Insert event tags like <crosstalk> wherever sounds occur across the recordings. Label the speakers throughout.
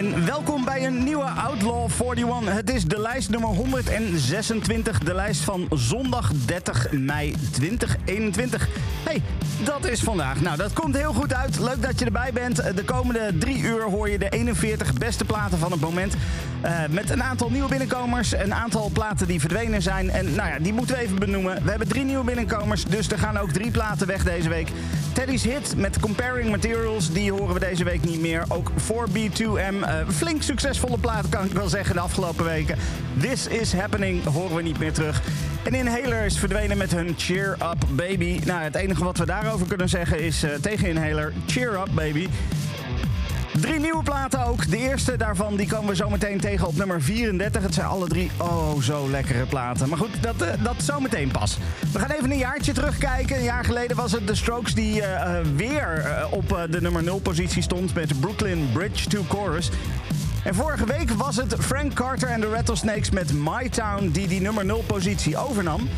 Speaker 1: Goedemiddag.
Speaker 2: Outlaw 41.
Speaker 1: En welkom bij een nieuwe Outlaw 41. Het is de lijst nummer 126, de lijst van zondag 30 mei 2021. Hey, dat is vandaag. Nou, dat komt heel goed uit. Leuk dat je erbij bent. De komende drie uur hoor je de 41 beste platen van het moment. Uh, met een aantal nieuwe binnenkomers, een aantal platen die verdwenen zijn. En nou ja, die moeten we even benoemen. We hebben drie nieuwe binnenkomers, dus er gaan ook drie platen weg deze week. Teddy's hit met Comparing Materials, die horen we deze week niet meer. Ook 4B2M, uh, flink succesvolle plaat kan ik wel zeggen de afgelopen weken. This is Happening horen we niet meer terug. En Inhaler is verdwenen met hun Cheer Up Baby. Nou, het enige wat we daarover kunnen zeggen is uh, tegen Inhaler, Cheer Up Baby. Drie nieuwe platen ook. De eerste daarvan die komen we zo meteen tegen op nummer 34. Het zijn alle drie oh zo lekkere platen. Maar goed, dat, uh, dat zometeen pas. We gaan even een jaartje terugkijken. Een jaar geleden was het The Strokes die uh, weer uh, op de nummer 0 positie stond met Brooklyn Bridge to Chorus. En vorige week was het Frank Carter en de Rattlesnakes met My Town die die nummer 0 positie overnam.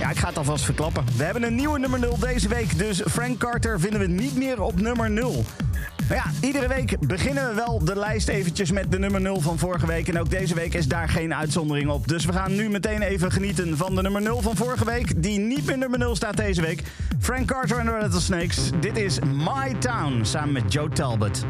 Speaker 1: Ja, ik ga het alvast verklappen. We hebben een nieuwe nummer 0 deze week, dus Frank Carter vinden we niet meer op nummer 0. Nou ja, iedere week beginnen we wel de lijst eventjes met de nummer 0 van vorige week. En ook deze week is daar geen uitzondering op. Dus we gaan nu meteen even genieten van de nummer 0 van vorige week. Die niet meer nummer 0 staat deze week. Frank Carter en de Rattlesnakes. Dit is My Town samen met Joe Talbot.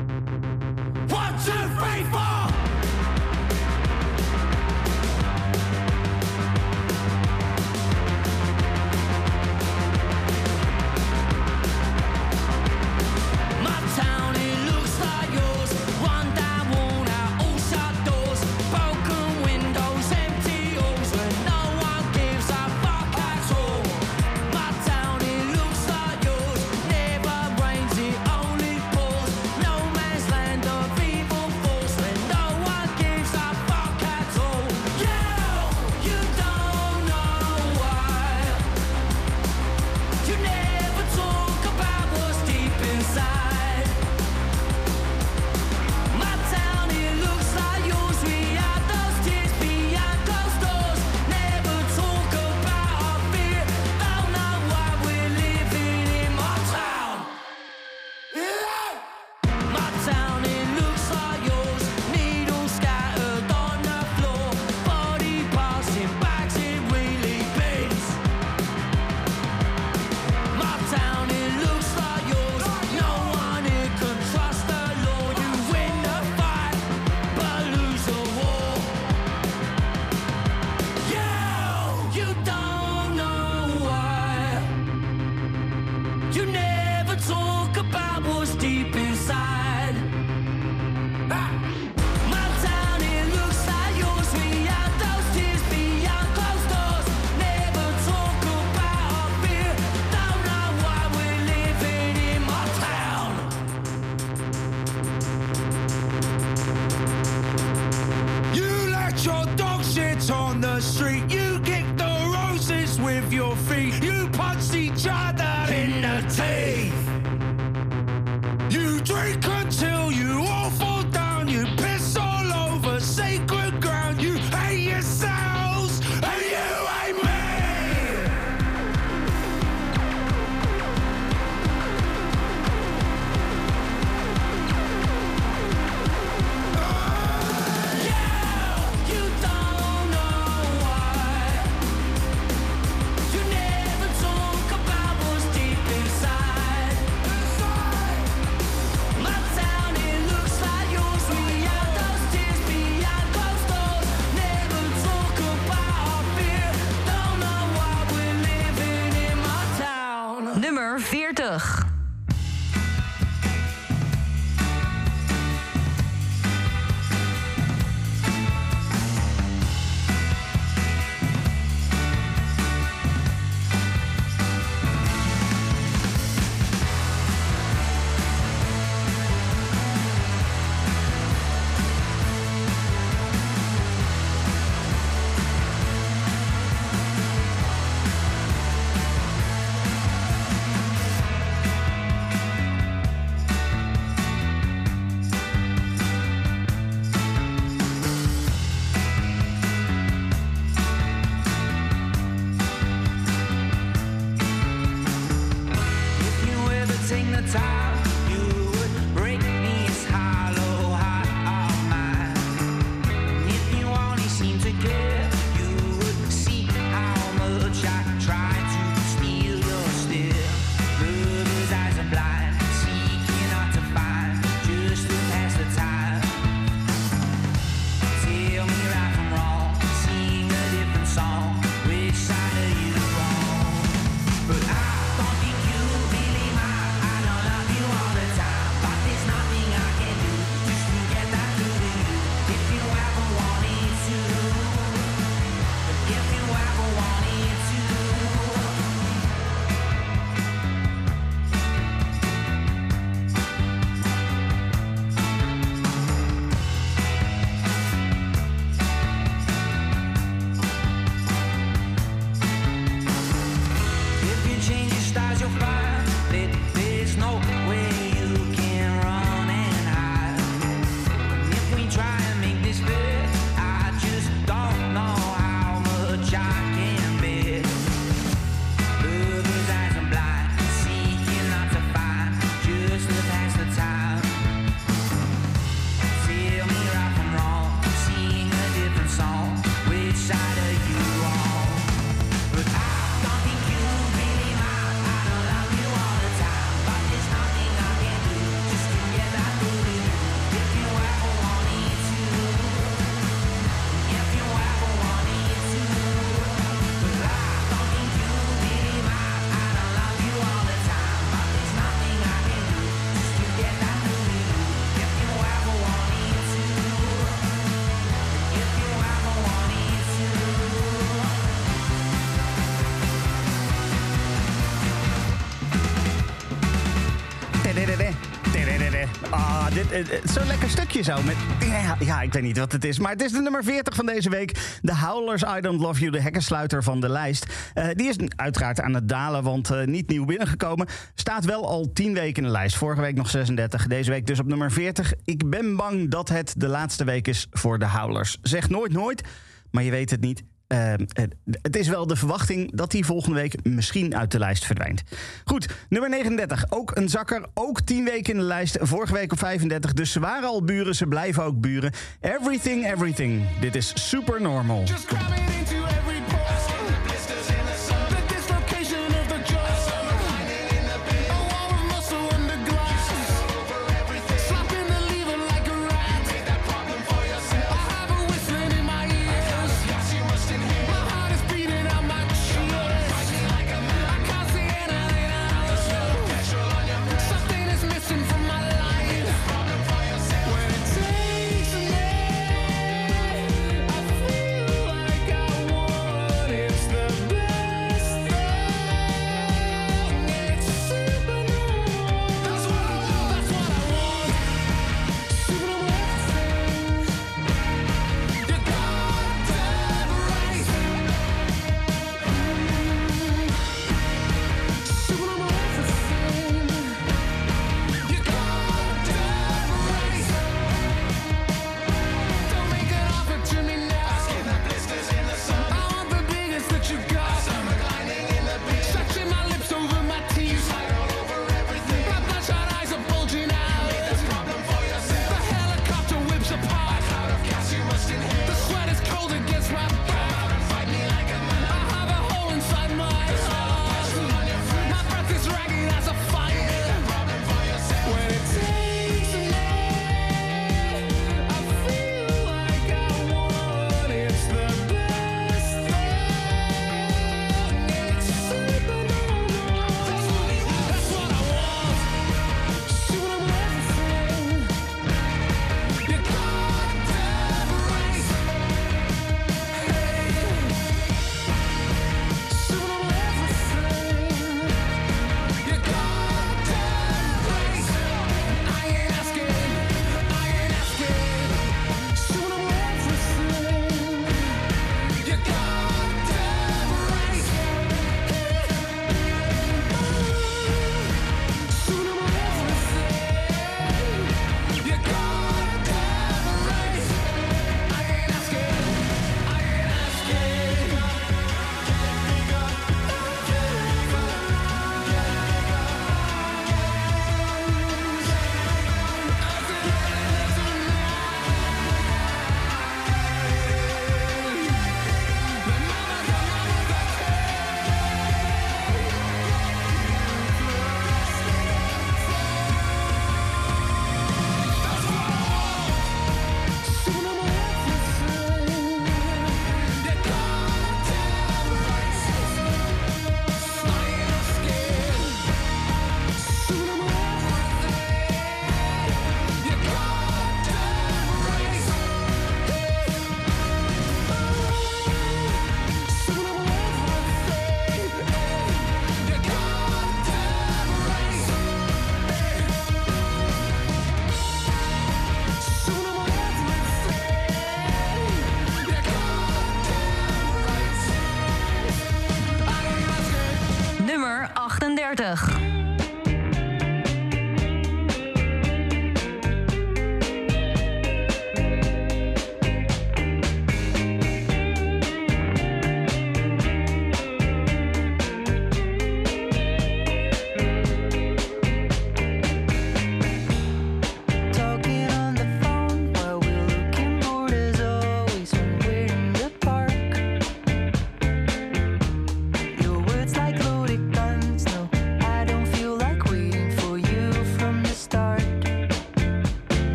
Speaker 3: Zo'n lekker stukje zo. Met, ja, ja, ik weet niet wat het is. Maar het is de nummer 40 van deze week. De Howlers, I Don't Love You, de hekkensluiter van de lijst. Eh, die is uiteraard aan het dalen, want eh, niet nieuw binnengekomen. Staat wel al 10 weken in de lijst. Vorige week nog 36, deze week dus op nummer 40. Ik ben bang dat het de laatste week is voor de Howlers. Zeg nooit nooit, maar je weet het niet. Uh, het is wel de verwachting dat hij volgende week misschien uit de lijst verdwijnt. Goed, nummer 39. Ook een zakker. Ook 10 weken in de lijst. Vorige week op 35. Dus ze waren al buren. Ze blijven ook buren. Everything, everything. Dit is super normal.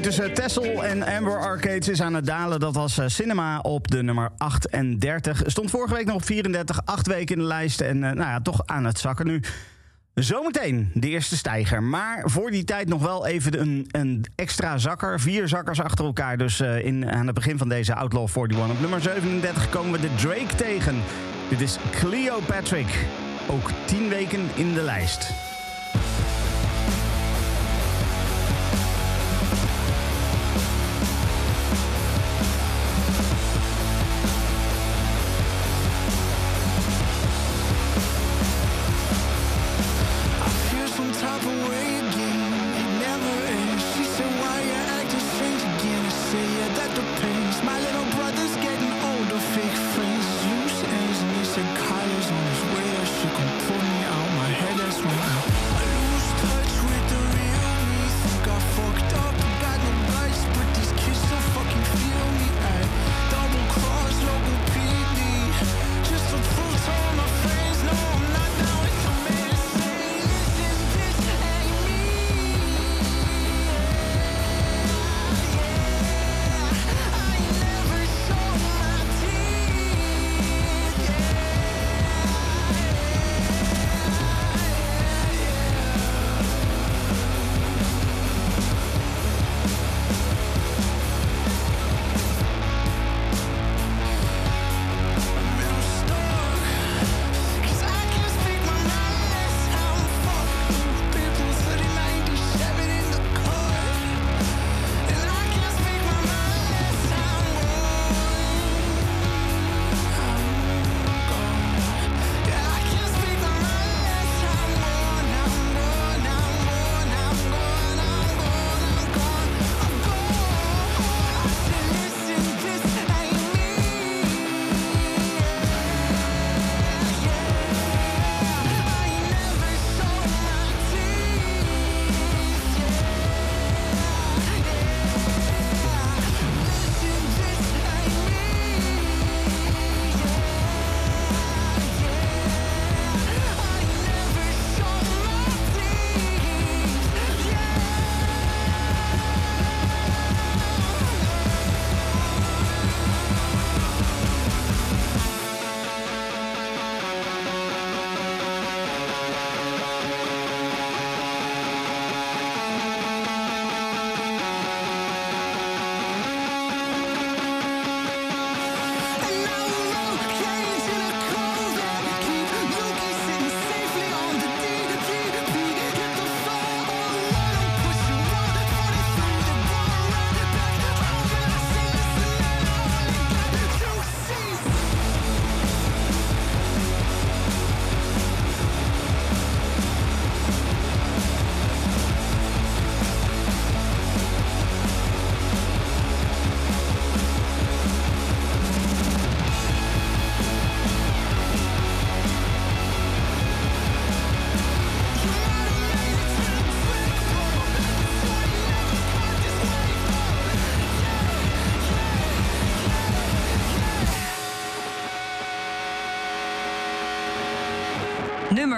Speaker 4: tussen Tessel en Amber Arcades is aan het dalen. Dat was eh, Cinema op de nummer 38. Stond vorige week nog op 34, acht weken in de lijst. En eh, nou ja, toch aan het zakken nu. Zometeen de eerste stijger. Maar voor die tijd nog wel even een, een extra zakker. Vier zakkers achter elkaar. Dus eh, in, aan het begin van deze Outlaw 41. Op nummer 37 komen we de Drake tegen. Dit is Cleopatra, Ook tien weken in de lijst.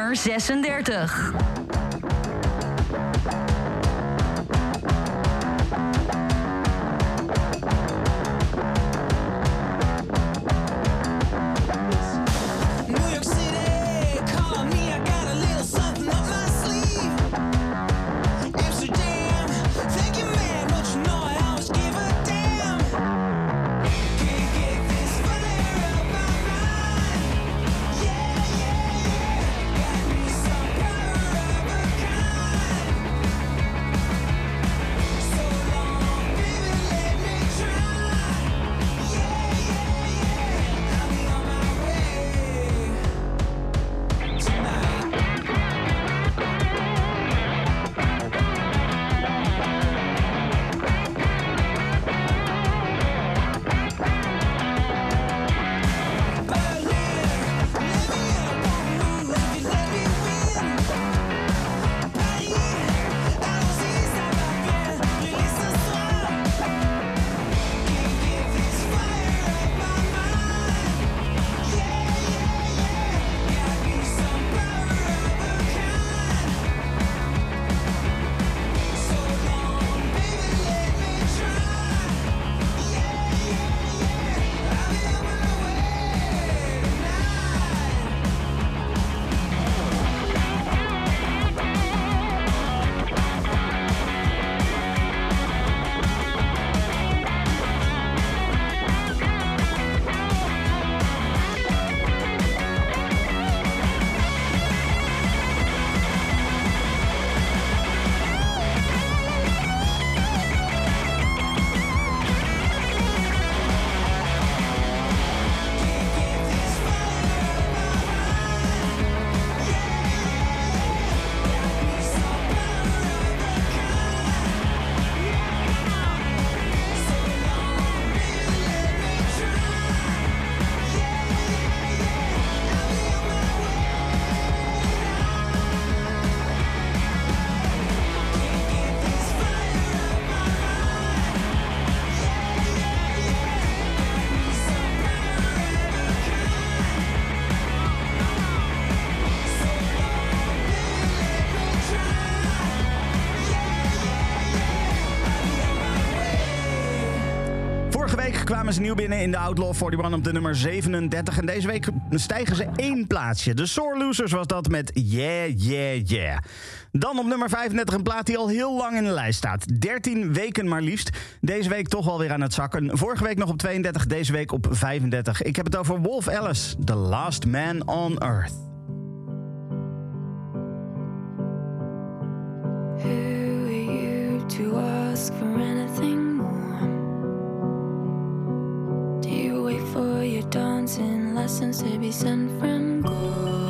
Speaker 5: nummer 36.
Speaker 1: Kwamen ze nieuw binnen in de Outlaw 41 op de nummer 37. En deze week stijgen ze één plaatsje. De Sore Losers was dat met Yeah, Yeah, Yeah. Dan op nummer 35 een plaat die al heel lang in de lijst staat. 13 weken maar liefst. Deze week toch wel weer aan het zakken. Vorige week nog op 32, deze week op 35. Ik heb het over Wolf Alice, The Last Man on Earth.
Speaker 6: Who are you to ask for anything for your dancing lessons to be sent from God?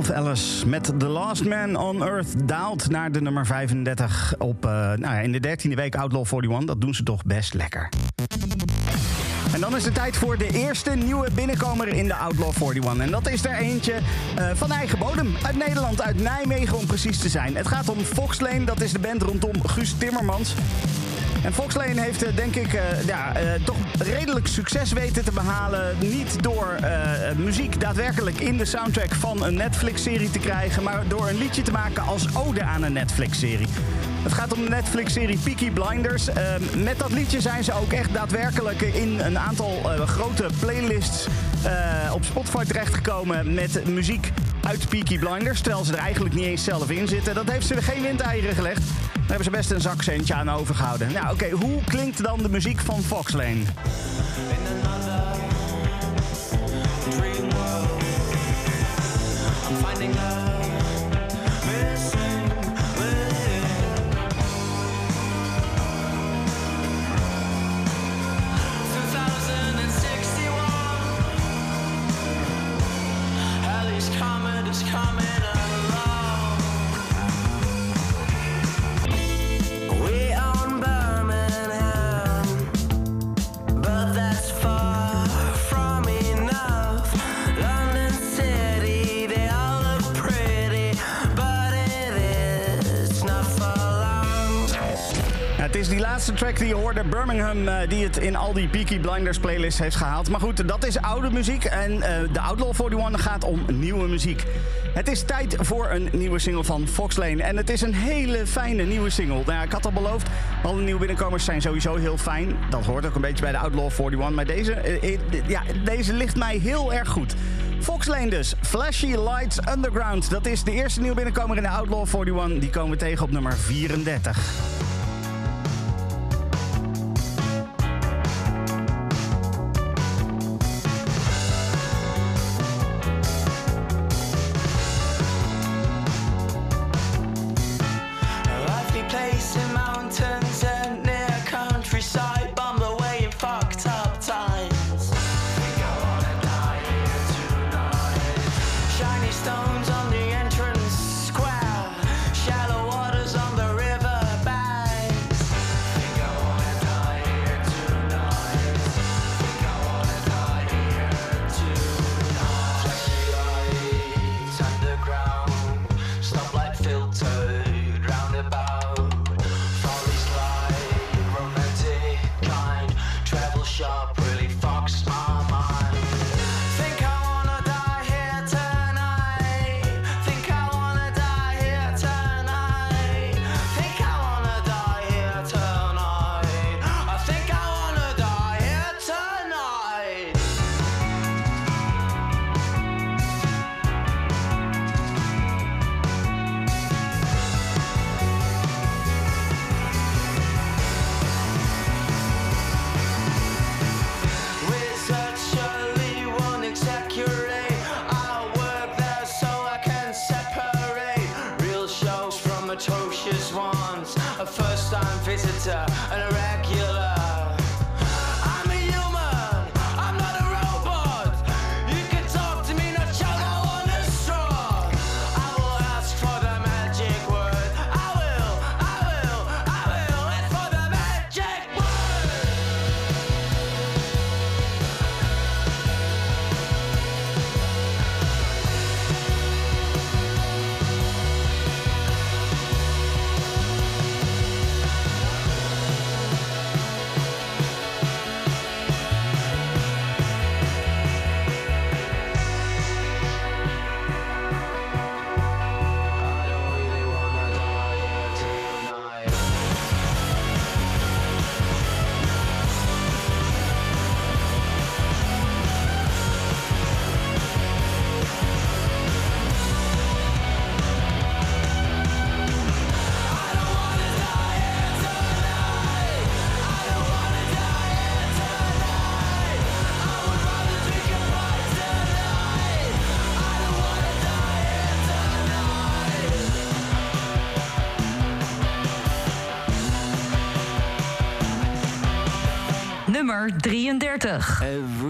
Speaker 1: Wolf Alice met The Last Man on Earth daalt naar de nummer 35 op, eh, nou ja, in de 13e week Outlaw 41. Dat doen ze toch best lekker. En dan is het tijd voor de eerste nieuwe binnenkomer in de Outlaw 41. En dat is er eentje eh, van eigen bodem. Uit Nederland, uit Nijmegen om precies te zijn. Het gaat om Foxlane, dat is de band rondom Guus Timmermans. En Foxlane heeft, eh, denk ik, eh, ja, eh, toch redelijk succes weten te behalen. Niet door eh, muziek daadwerkelijk in de soundtrack van een Netflix-serie te krijgen... maar door een liedje te maken als ode aan een Netflix-serie. Het gaat om de Netflix-serie Peaky Blinders. Eh, met dat liedje zijn ze ook echt daadwerkelijk in een aantal eh, grote playlists eh, op Spotify terechtgekomen met muziek uit Peaky Blinders. Terwijl ze er eigenlijk niet eens zelf in zitten. Dat heeft ze geen windeieren gelegd hebben ze best een zakcentje aan overgehouden. Nou oké, hoe klinkt dan de muziek van Foxlane?
Speaker 7: Lane? Laatste track die je hoorde, Birmingham, eh, die het in al die Peaky Blinders playlists heeft gehaald. Maar goed, dat is oude muziek en eh, de Outlaw 41 gaat om nieuwe muziek. Het is tijd voor een nieuwe single van Fox Lane. En het is een hele fijne nieuwe single. Nou ja, ik had al beloofd, alle nieuwe binnenkomers zijn sowieso heel fijn. Dat hoort ook een beetje bij de Outlaw 41. Maar deze, eh, ja, deze ligt mij heel erg goed. Fox Lane dus, Flashy Lights Underground. Dat is de eerste nieuwe binnenkomer in de Outlaw 41. Die komen tegen op nummer 34.
Speaker 5: Nummer 33.
Speaker 8: Everyone's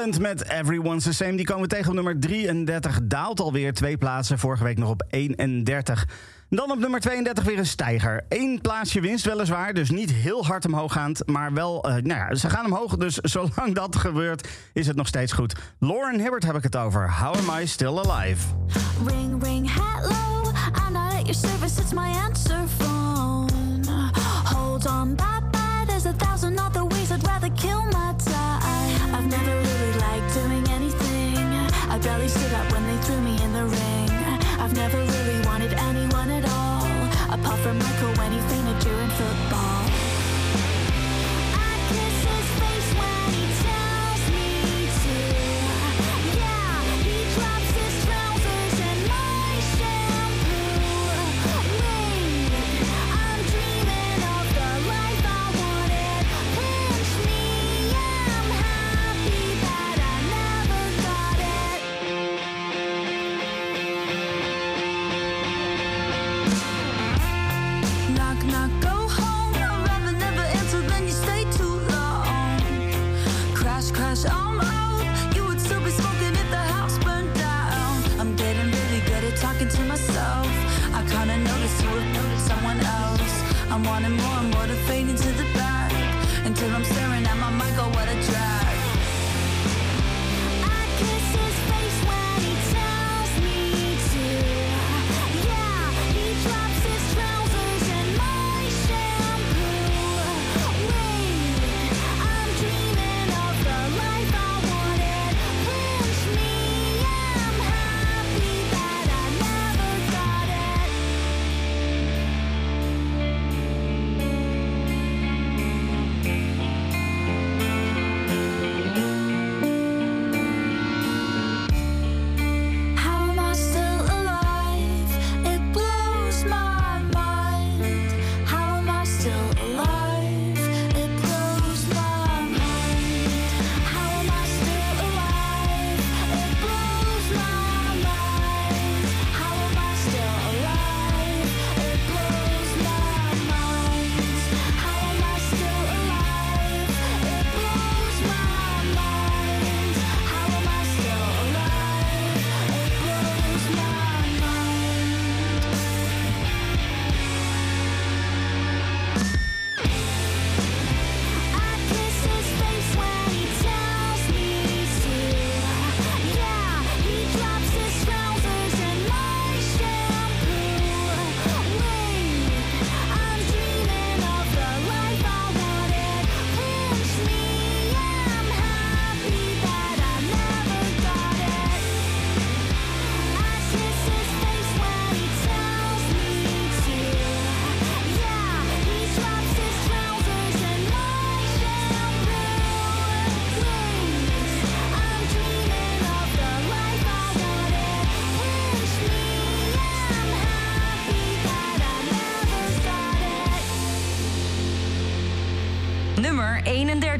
Speaker 1: Met Everyone's the Same. Die komen we tegen op nummer 33. Daalt alweer twee plaatsen. Vorige week nog op 31. Dan op nummer 32 weer een stijger. Eén plaatsje winst weliswaar, dus niet heel hard omhooggaand. Maar wel, uh, nou ja, ze gaan omhoog. Dus <laughs> zolang dat gebeurt, is het nog steeds goed. Lauren Hibbert heb ik het over. How am I still alive?
Speaker 9: Ring, ring, hello. I'm not at your service, it's my answer phone. Hold on, bye-bye, there's a thousand other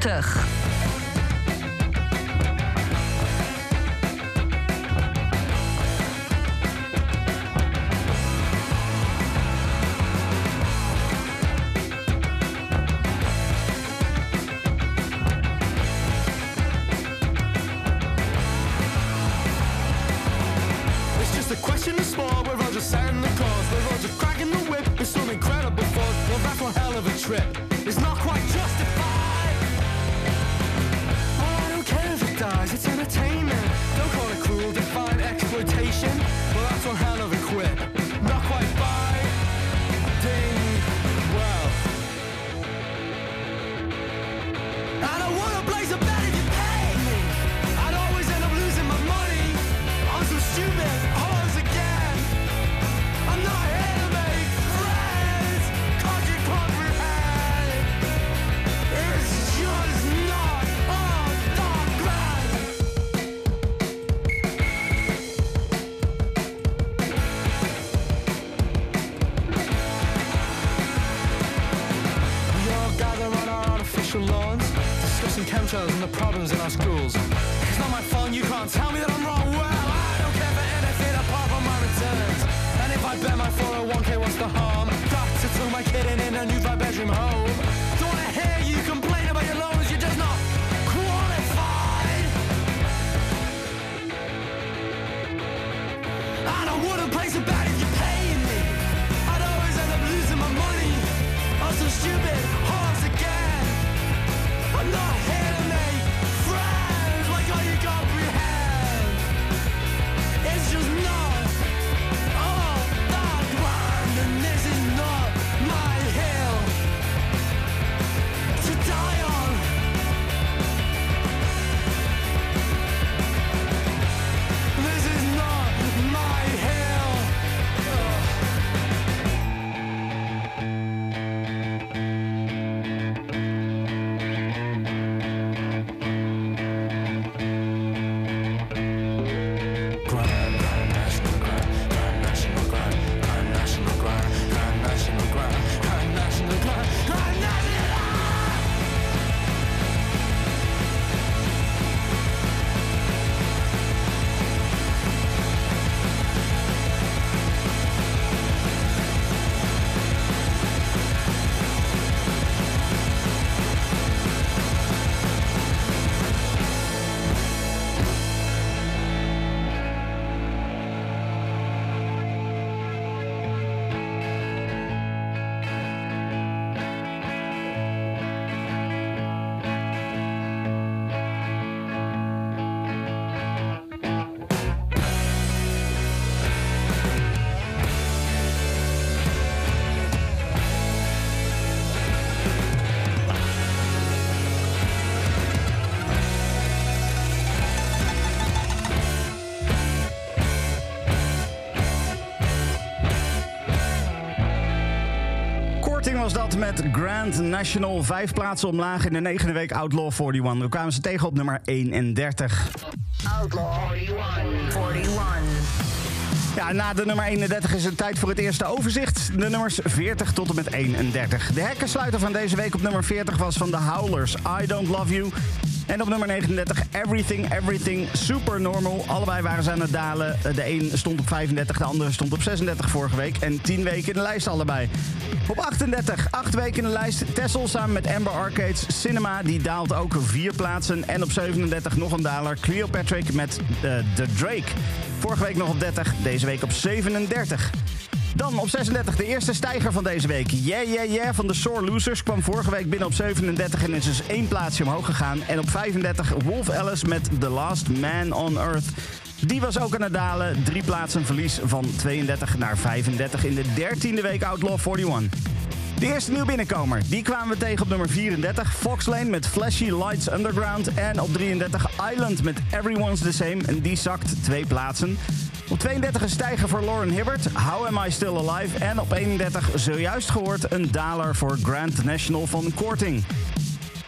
Speaker 3: 40. problems in our schools. It's not my fault, you can't tell me that I'm wrong. Well, I don't care for anything apart from my returns. And if I bet my 401k, what's the harm? Doctor to my kid in a new five-bedroom home.
Speaker 1: Was dat met Grand National. Vijf plaatsen omlaag in de negende week Outlaw 41. We kwamen ze tegen op nummer 31.
Speaker 2: Outlaw 41. 41.
Speaker 1: Ja, na de nummer 31 is het tijd voor het eerste overzicht. De nummers 40 tot en met 31. De hekkensluiter van deze week op nummer 40 was van The Howlers. I Don't Love You. En op nummer 39 Everything, Everything, Super Normal. Allebei waren ze aan het dalen. De een stond op 35, de andere stond op 36 vorige week. En 10 weken in de lijst allebei. Op 38, 8 weken in de lijst. Tessel samen met Amber Arcades. Cinema, die daalt ook vier plaatsen. En op 37 nog een daler. Cleopatrick met uh, The Drake. Vorige week nog op 30, deze week op 37. Dan op 36 de eerste stijger van deze week. Yeah, yeah, yeah van de Sore Losers kwam vorige week binnen op 37 en is dus één plaatsje omhoog gegaan. En op 35 Wolf Alice met The Last Man on Earth. Die was ook aan het dalen. Drie plaatsen verlies van 32 naar 35 in de 13e week Outlaw 41. De eerste nieuw binnenkomer, die kwamen we tegen op nummer 34. Foxlane met Flashy Lights Underground. En op 33 Island met Everyone's the Same. En die zakt twee plaatsen. Op 32 een stijger voor Lauren Hibbert, How Am I Still Alive? En op 31, zojuist gehoord, een daler voor Grand National van Korting.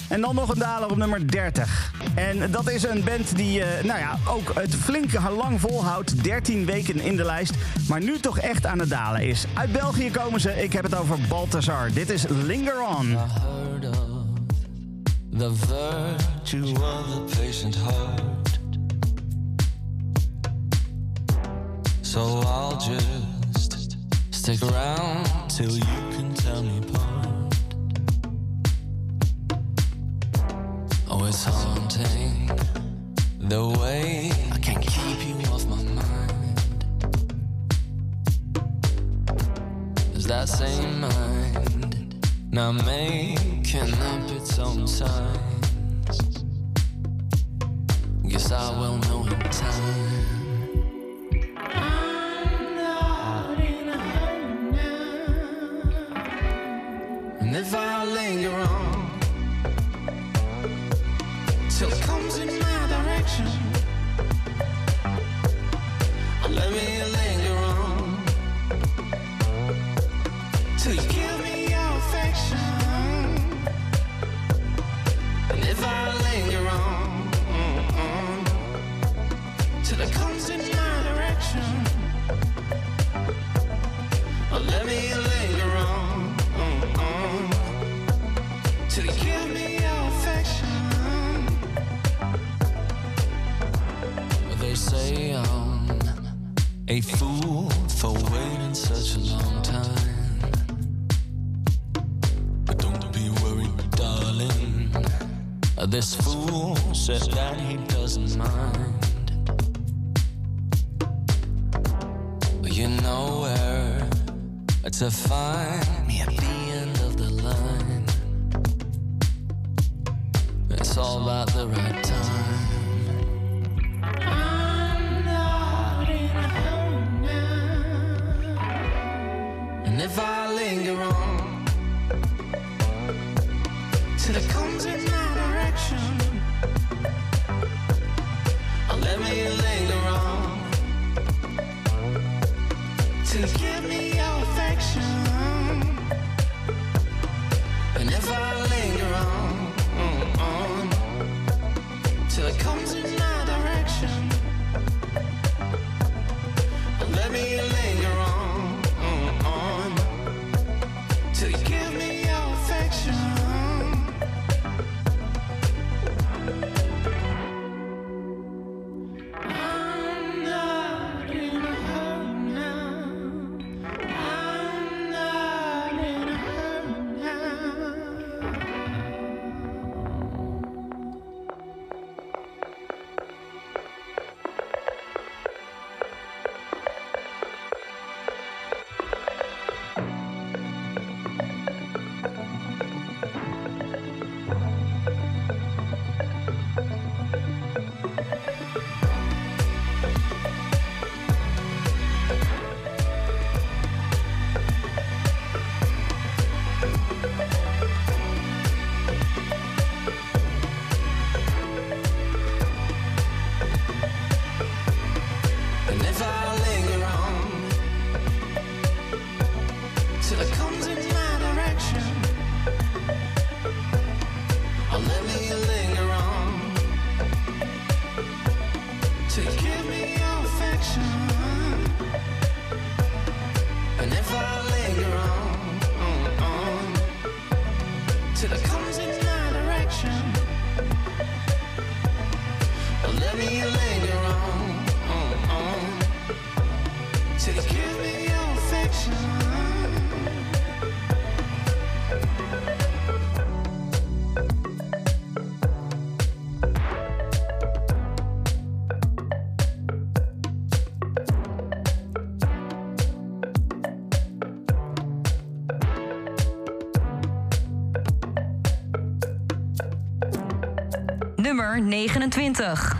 Speaker 1: En dan nog een daler op nummer 30. En dat is een band die uh, nou ja, ook het flink lang volhoudt. 13 weken in de lijst. Maar nu toch echt aan het dalen is. Uit België komen ze. Ik heb het over Balthazar. Dit is Linger On.
Speaker 10: The virtue of the patient heart. So I'll just stick around till you can tell me apart. Oh, it's haunting the way I can't keep you off my mind. Is that same mind now making up its own signs? Guess I will know in time. If I linger on a fool for waiting such a long time. But don't be worried, darling. This fool said that he doesn't mind. You know where to find me at the end of the line. It's all about the right time.
Speaker 7: 29.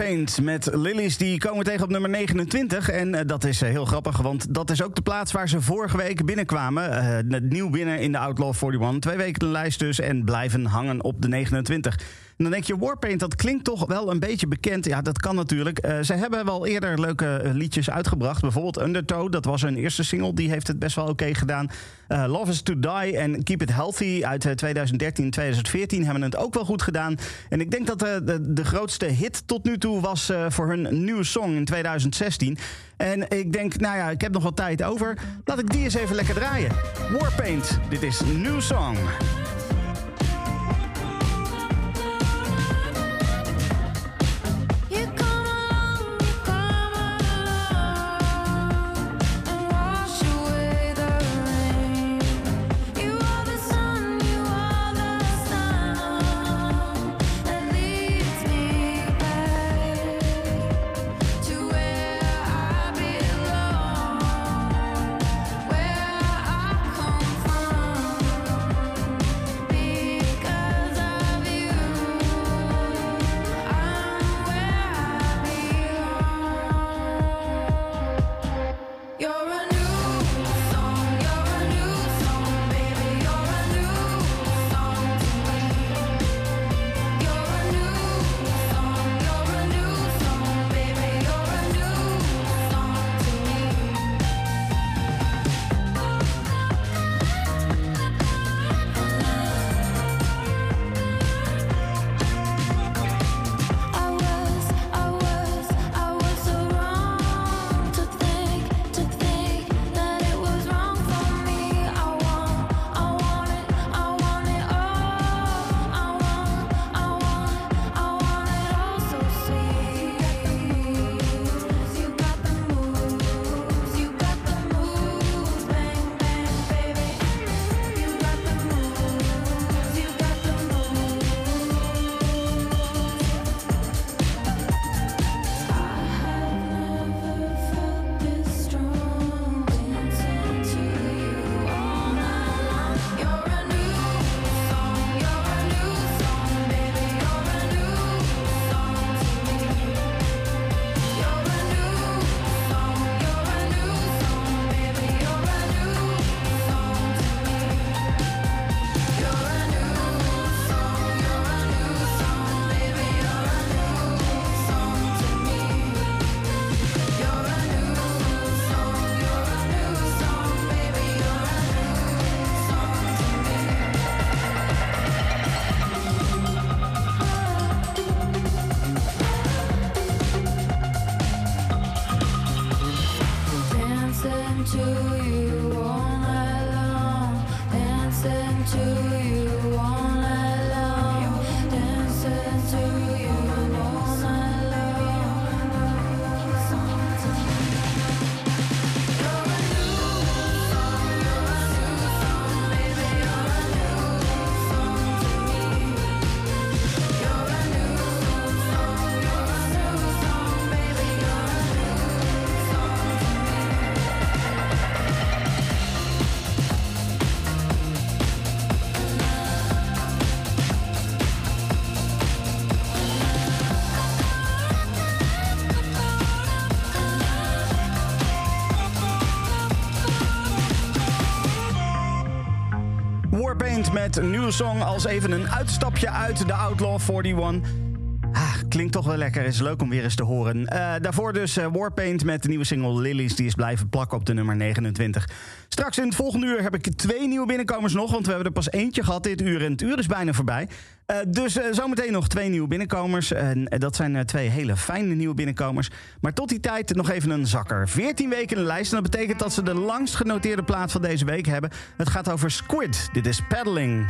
Speaker 1: Warpaint met Lilies, die komen tegen op nummer 29. En eh, dat is eh, heel grappig, want dat is ook de plaats waar ze vorige week binnenkwamen. Net nieuw binnen in de Outlaw 41. Twee weken de lijst dus en blijven hangen op de 29. Dan denk je, Warpaint, dat klinkt toch wel een beetje bekend. Ja, dat kan natuurlijk. Eh, ze hebben wel eerder leuke eh, liedjes uitgebracht. Bijvoorbeeld Undertow, dat was hun eerste single. Die heeft het best wel oké gedaan. Eh, Love is to Die en Keep It Healthy uit eh, 2013 2014 hebben het ook wel goed gedaan. En ik denk dat de, de grootste hit tot nu toe was voor hun nieuwe song in 2016. En ik denk, nou ja, ik heb nog wat tijd over. Laat ik die eens even lekker draaien. Warpaint, dit is New Song.
Speaker 11: een nieuwe song als even een uitstapje uit de Outlaw 41. Ah, klinkt toch wel lekker. Is leuk om weer eens te horen. Eh, daarvoor dus eh, Warpaint met de nieuwe single Lilies. Die is blijven plakken op de nummer 29. Straks in het volgende uur heb ik twee nieuwe binnenkomers nog. Want we hebben er pas eentje gehad dit uur. En het uur is bijna voorbij. Eh, dus uh, zometeen nog twee nieuwe binnenkomers. En eh, dat zijn twee hele fijne nieuwe binnenkomers. Maar tot die tijd nog even een zakker. 14 weken in de lijst. En dat betekent dat ze de langst genoteerde plaat van deze week hebben. Het gaat over Squid. Dit is Paddling.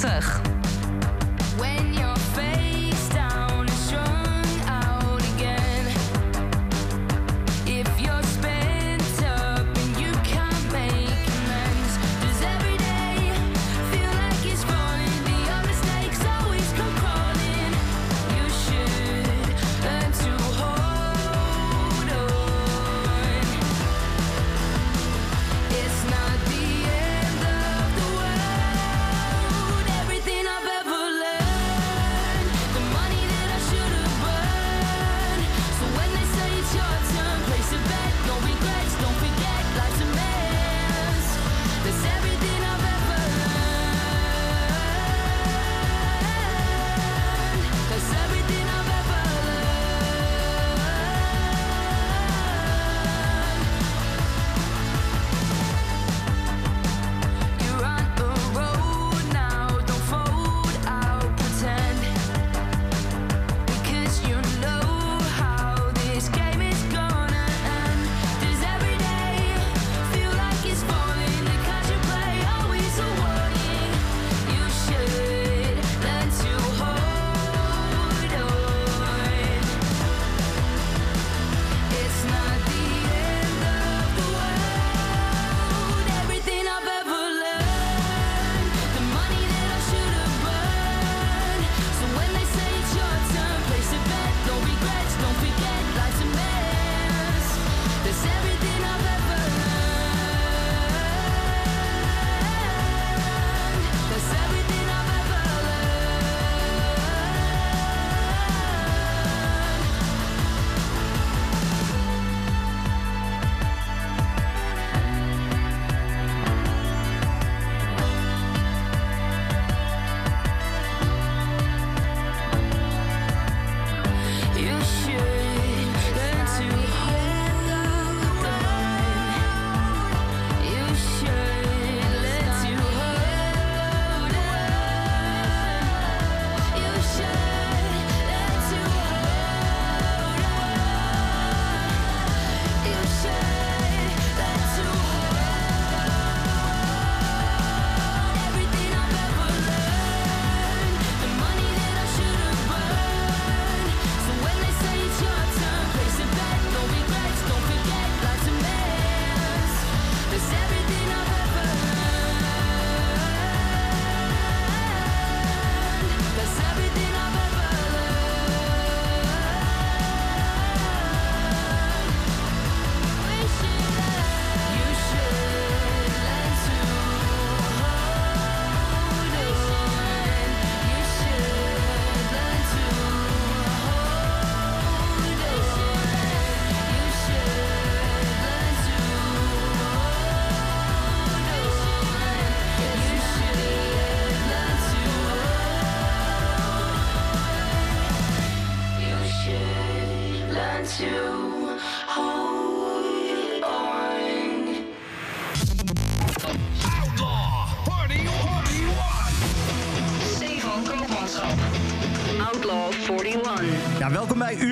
Speaker 6: 27.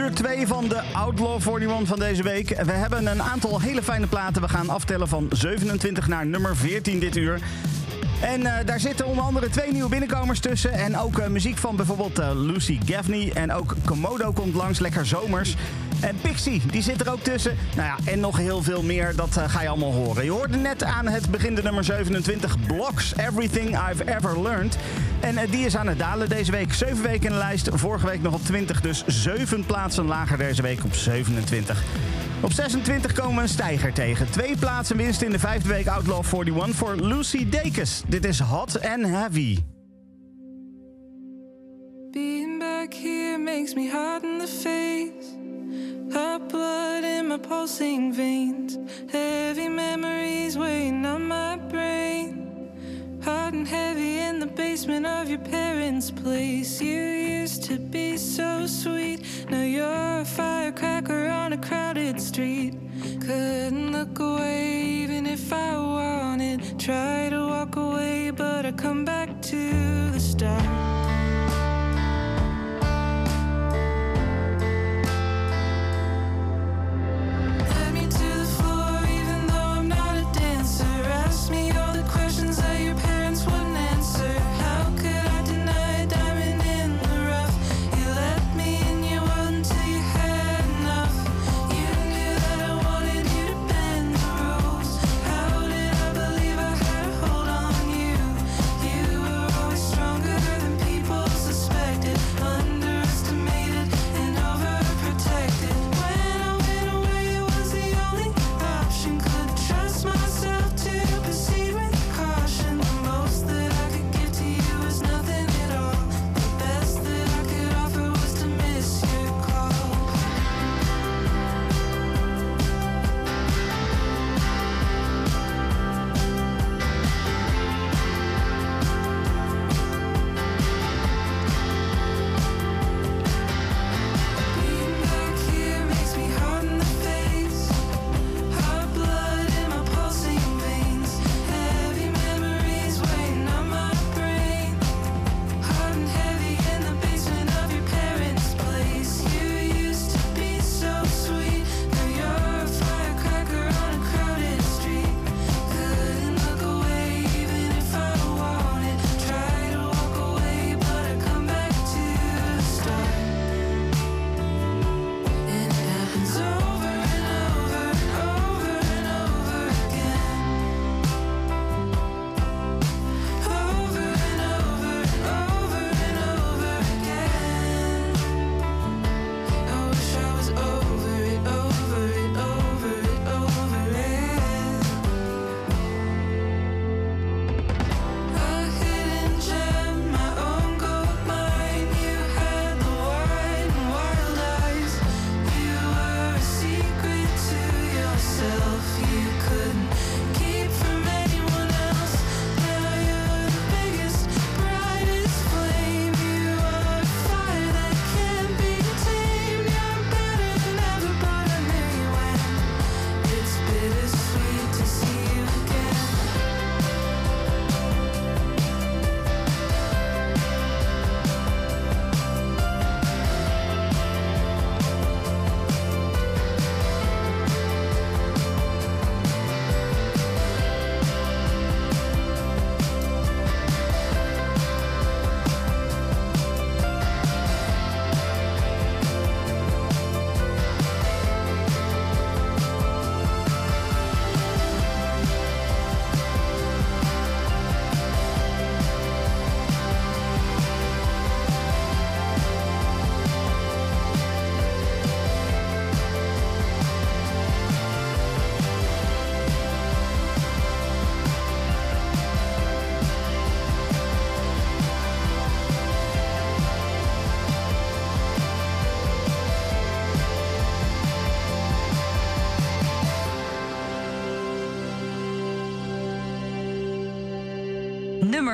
Speaker 1: Uur 2 van de Outlaw 41 van deze week. We hebben een aantal hele fijne platen. We gaan aftellen van 27 naar nummer 14 dit uur. En eh, daar zitten onder andere twee nieuwe binnenkomers tussen. En ook eh, muziek van bijvoorbeeld eh, Lucy Gaffney. En ook Komodo komt langs, lekker zomers. En Pixie, die zit er ook tussen. Nou ja, en nog heel veel meer, dat ga je allemaal horen. Je hoorde net aan het begin de nummer 27, Blocks, Everything I've Ever Learned. En eh, die is aan het dalen deze week. Zeven weken in de lijst, vorige week nog op 20. Dus zeven plaatsen lager deze week op 27. Op 26 komen we een stijger tegen. Twee plaatsen winst in de vijfde week Outlaw 41 voor Lucy Dacus. Dit is Hot and Heavy.
Speaker 12: Being back here makes me hot in the face. Hot blood in my pulsing veins. If I wanted. Try to walk away, but I come back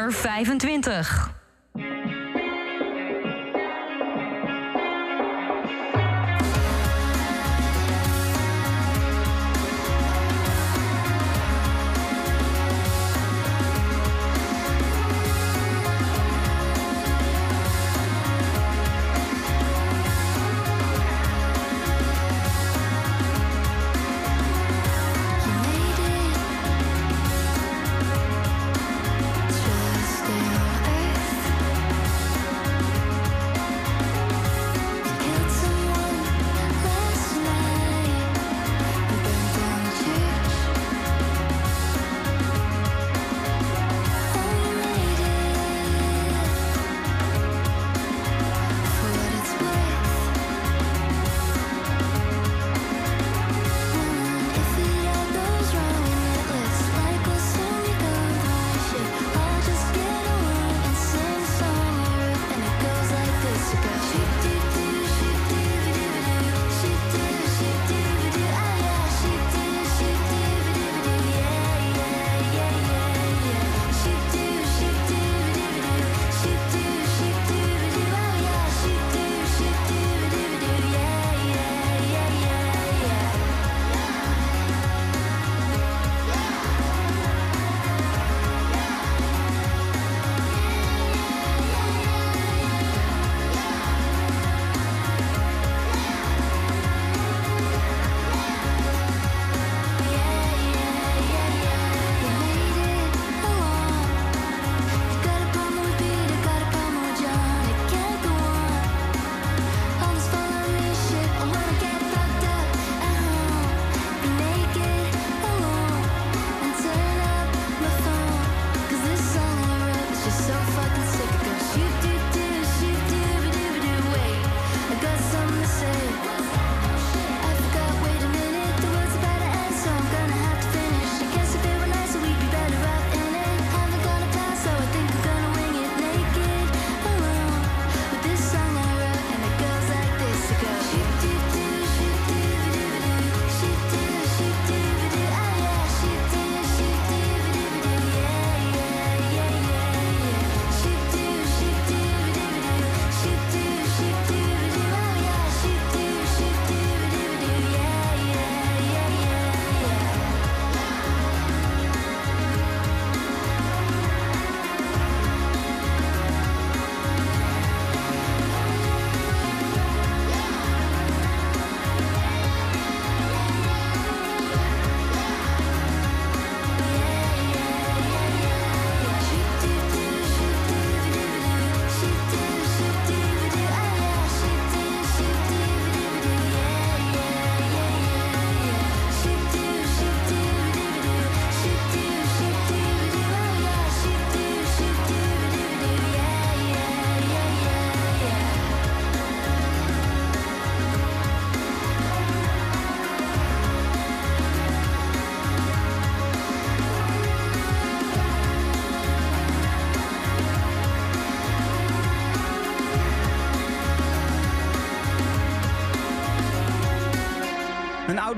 Speaker 9: Nummer 25.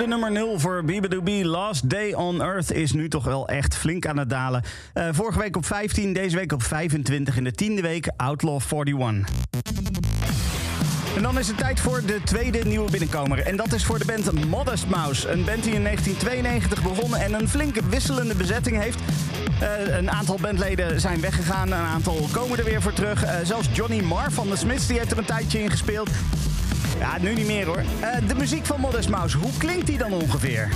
Speaker 1: Nummer 0 voor BBDB. Last Day on Earth is nu toch wel echt flink aan het dalen. Eh, vorige week op 15, deze week op 25. In de tiende week Outlaw 41. En dan is het tijd voor de tweede nieuwe binnenkomer. En dat is voor de band Modest Mouse. Een band die in 1992 begonnen en een flinke wisselende bezetting heeft. Eh, een aantal bandleden zijn weggegaan, een aantal komen er weer voor terug. Eh, zelfs Johnny Marr van de Smiths die heeft er een tijdje in gespeeld. Ja, nu niet meer hoor. Eh, de muziek van Modest Mouse, hoe klinkt die dan ongeveer?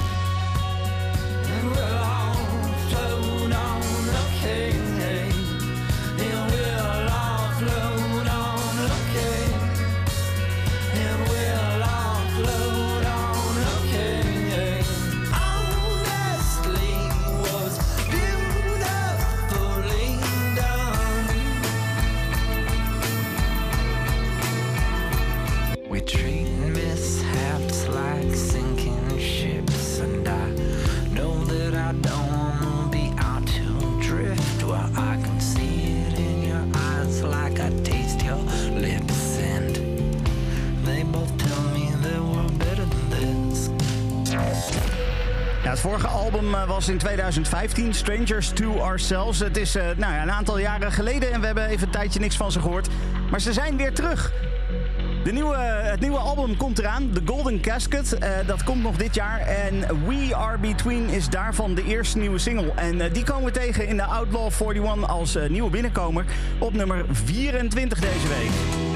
Speaker 1: vorige album eh, was in 2015, Strangers to Ourselves. Het is eh, nou ja, een aantal jaren geleden en we hebben even een tijdje niks van ze gehoord. Maar ze zijn weer terug. De nieuwe, het nieuwe album komt eraan, The Golden Casket. Eh, dat komt nog dit jaar. En We Are Between is daarvan de eerste nieuwe single. En die komen we tegen in de Outlaw 41 als nieuwe binnenkomer op nummer 24 deze week.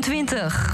Speaker 6: 2023.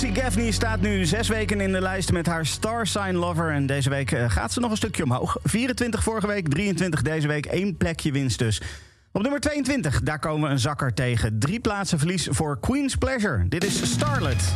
Speaker 7: Lucy Gaffney staat nu zes weken in de lijst met haar Star Sign Lover. En deze week eh, gaat ze nog een stukje omhoog. 24 vorige week, 23 deze week. één plekje winst dus. Op nummer 22, daar komen we een zakker tegen. Drie plaatsen verlies voor Queen's Pleasure. Dit is Starlet.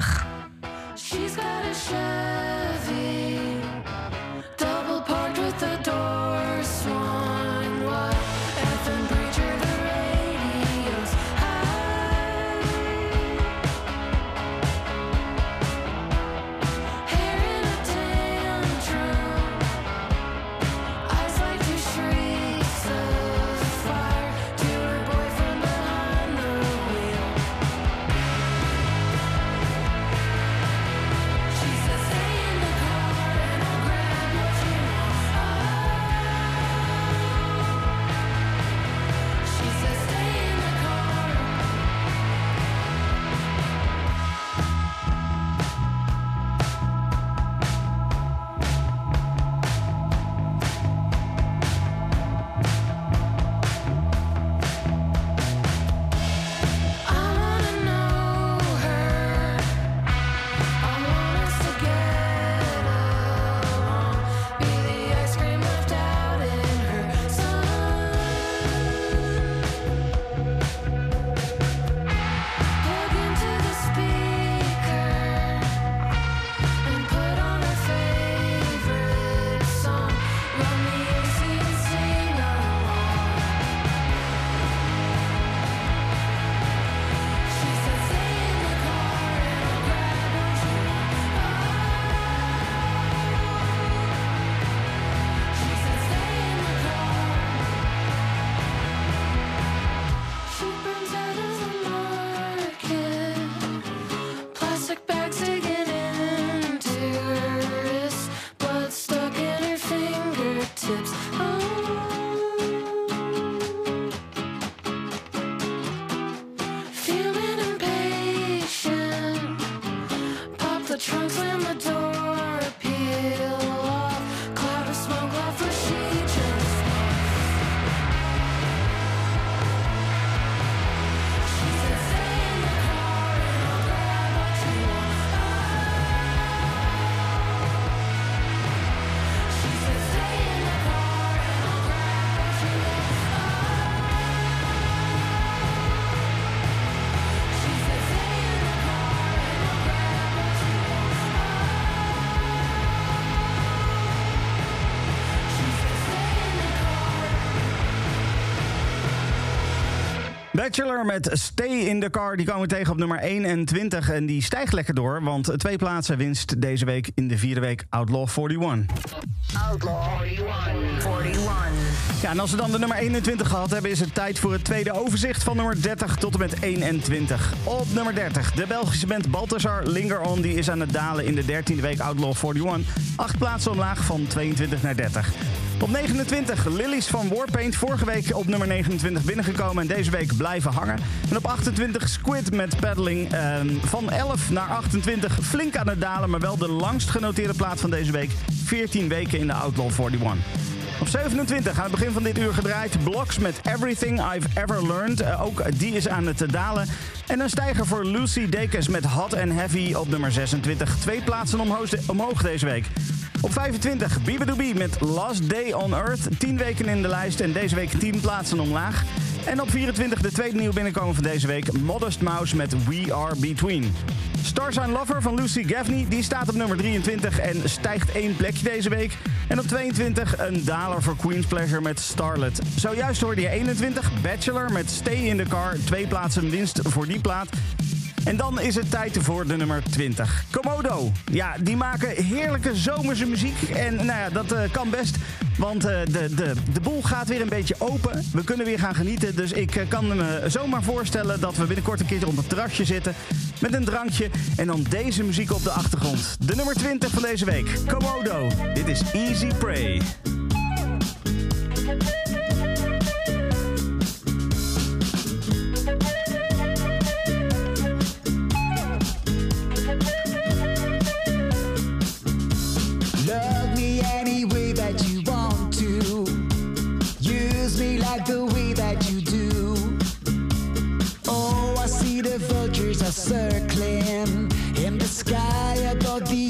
Speaker 6: terug.
Speaker 1: Bachelor met Stay in the Car. Die komen we tegen op nummer 21. En die stijgt lekker door. Want twee plaatsen winst deze week in de vierde week Outlaw 41.
Speaker 2: Outlaw 41. 41.
Speaker 1: Ja, en als we dan de nummer 21 gehad hebben, is het tijd voor het tweede overzicht van nummer 30 tot en met 21. Op nummer 30, de Belgische band Balthazar Linger On. Die is aan het dalen in de 13e week Outlaw 41. Acht plaatsen omlaag van 22 naar 30. Op 29, Lilies van Warpaint. Vorige week op nummer 29 binnengekomen en deze week blijven hangen. En op 28, Squid met Paddling. ehm, van 11 naar 28, flink aan het dalen, maar wel de langst genoteerde plaat van deze week. 14 weken in de Outlaw 41. Op 27 aan het begin van dit uur gedraaid. Blocks met Everything I've Ever Learned. Eh, ook die is aan het dalen. En een stijger voor Lucy Dekes met Hot and Heavy op nummer 26. Twee plaatsen omhoog deze week. Op 25 Bibadoobie met Last Day on Earth. 10 weken in de lijst en deze week 10 plaatsen omlaag. En op 24 de tweede nieuw binnenkomen van deze week. Modest Mouse met We Are Between. Starsign Lover van Lucy Gaffney. Die staat op nummer 23 en stijgt één plekje deze week. En op 22 een daler voor Queen's Pleasure met Starlet. Zojuist hoorde je 21 Bachelor met Stay in the Car. Twee plaatsen winst voor die plaat. En dan is het tijd voor de nummer 20. Komodo. Ja, die maken heerlijke zomerse muziek. En nou ja, dat eh, kan best. Want eh, de, de, de boel gaat weer een beetje open. We kunnen weer gaan genieten. Dus ik eh, kan me zomaar voorstellen dat we binnenkort een keertje op het terrasje zitten. Met een drankje. En dan deze muziek op de achtergrond. De nummer 20 van deze week. Komodo. Dit is Easy Prey.
Speaker 13: Circling in the sky above the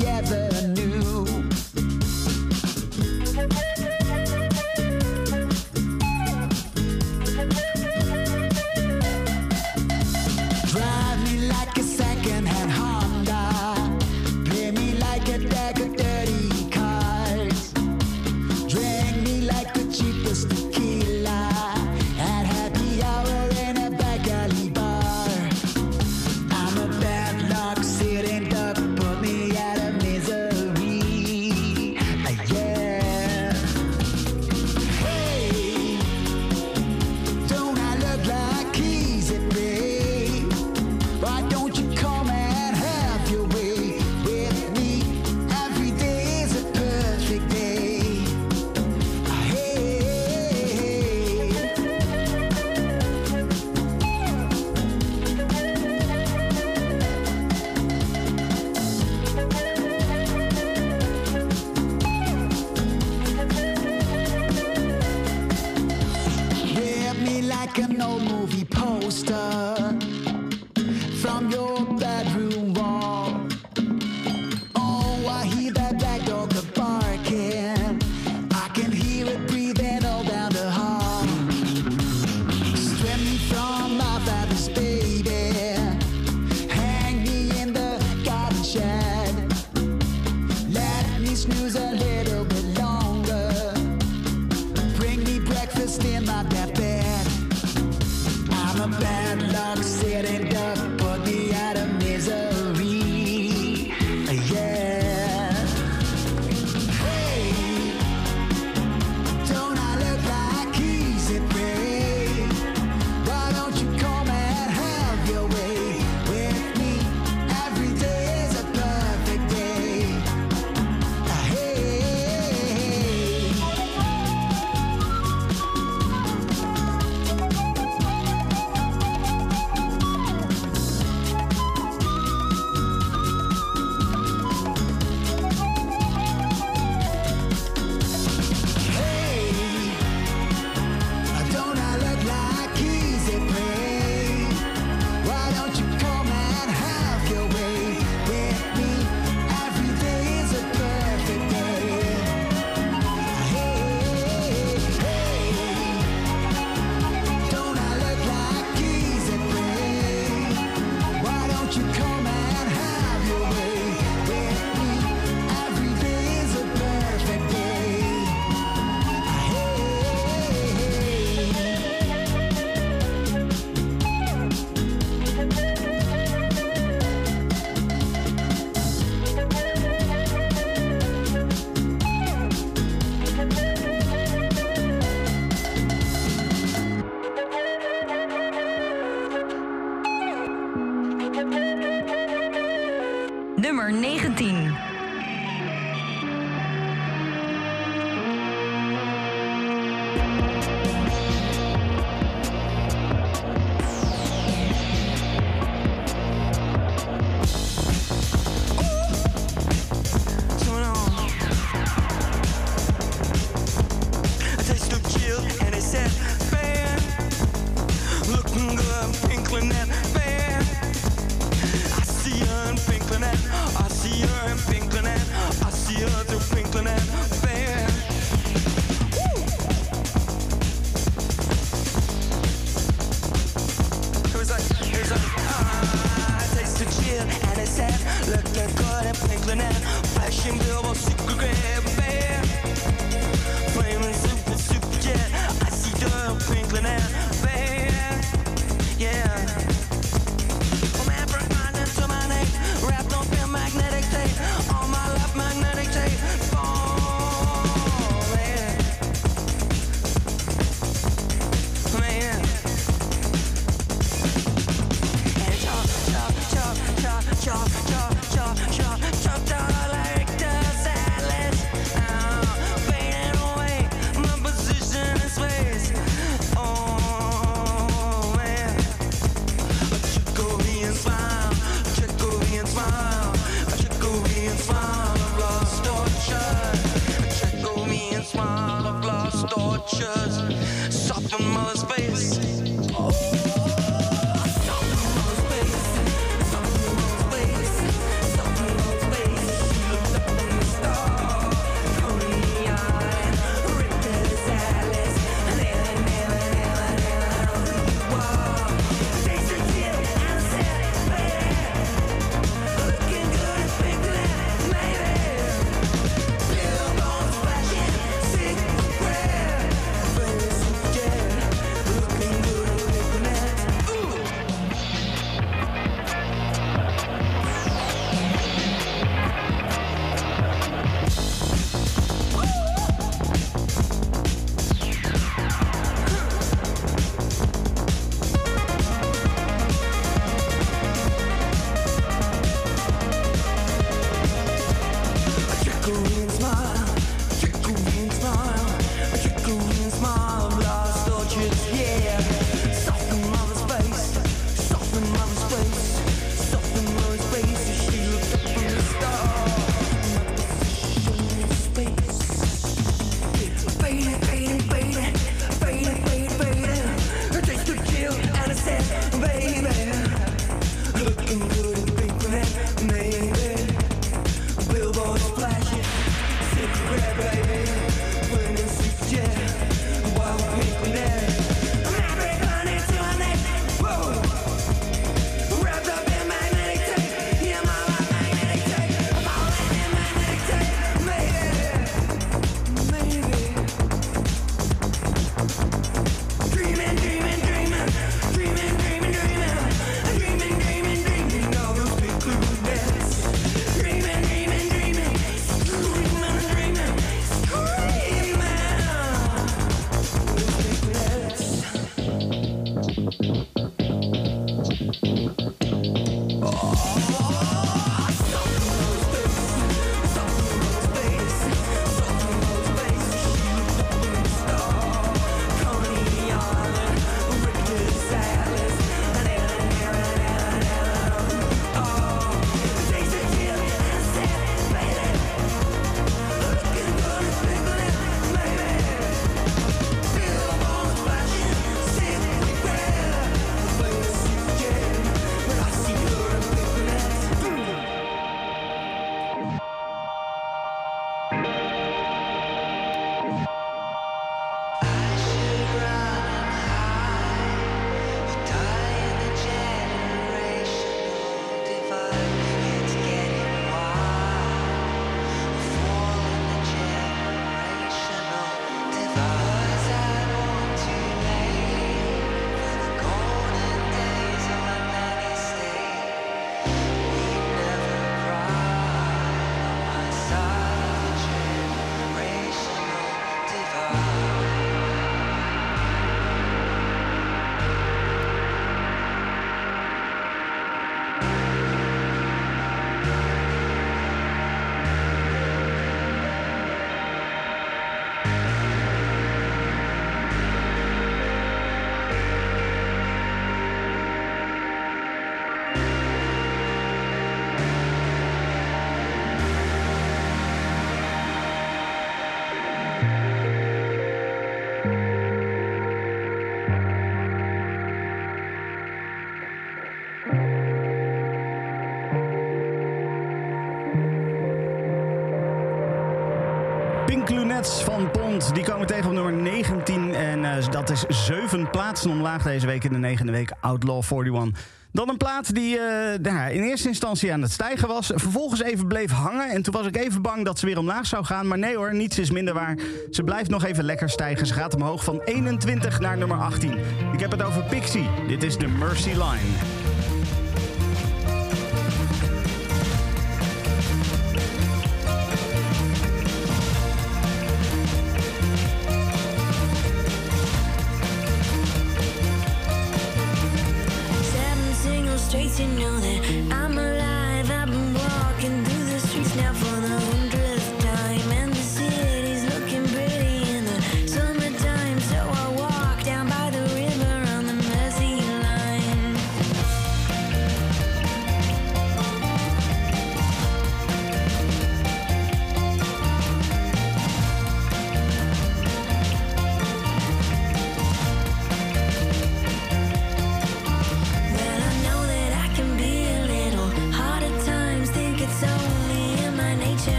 Speaker 9: Cats van Pond Die komen tegen op nummer 19. En eh, dat is zeven plaatsen omlaag deze week in de negende week. Outlaw 41. Dan een plaat die eh, nou in eerste instantie aan het stijgen was. Vervolgens even bleef hangen. En toen was ik even bang dat ze weer omlaag zou gaan. Maar nee hoor, niets is minder waar. Ze blijft nog even lekker stijgen. Ze gaat omhoog van 21 naar nummer 18. Ik heb het over Pixie. Dit is de Mercy Line.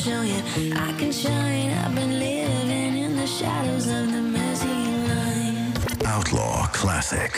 Speaker 14: show you I can shine. I've been living in the shadows of the messy mind.
Speaker 15: Outlaw Classic.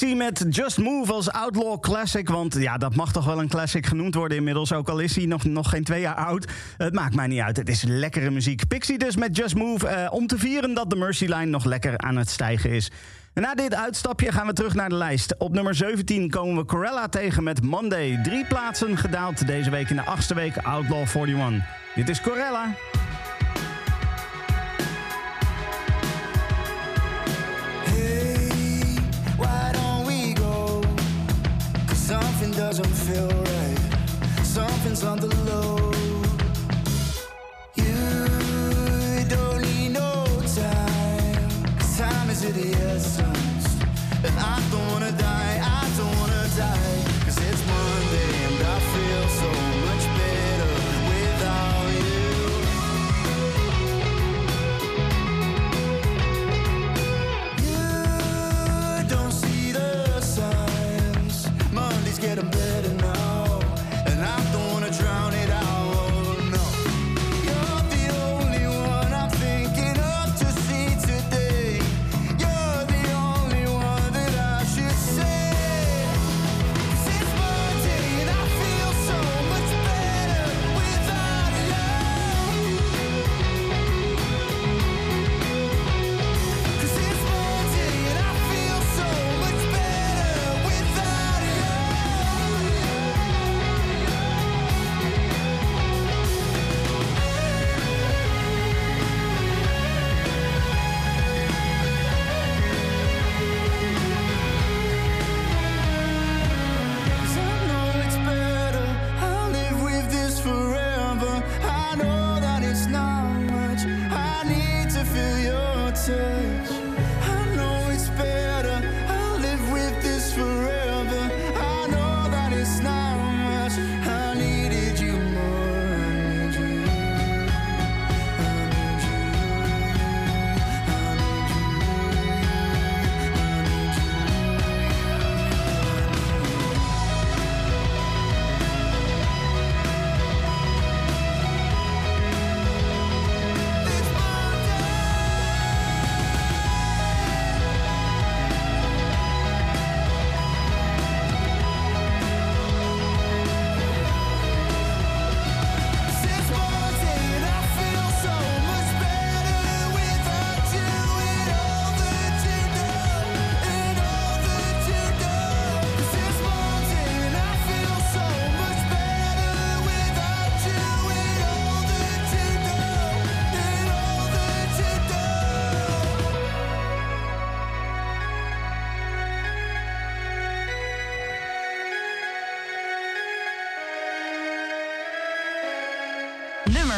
Speaker 11: zie met Just Move als Outlaw Classic. Want ja, dat mag toch wel een classic genoemd worden inmiddels. Ook al is hij nog, nog geen twee jaar oud. Het maakt mij niet uit. Het is lekkere muziek. Pixie dus met Just Move. Eh, om te vieren dat de Mercy Line nog lekker aan het stijgen is. Na dit uitstapje gaan we terug naar de lijst. Op nummer 17 komen we Corella tegen met Monday. Drie plaatsen gedaald deze week in de achtste week Outlaw 41. Dit is Corella.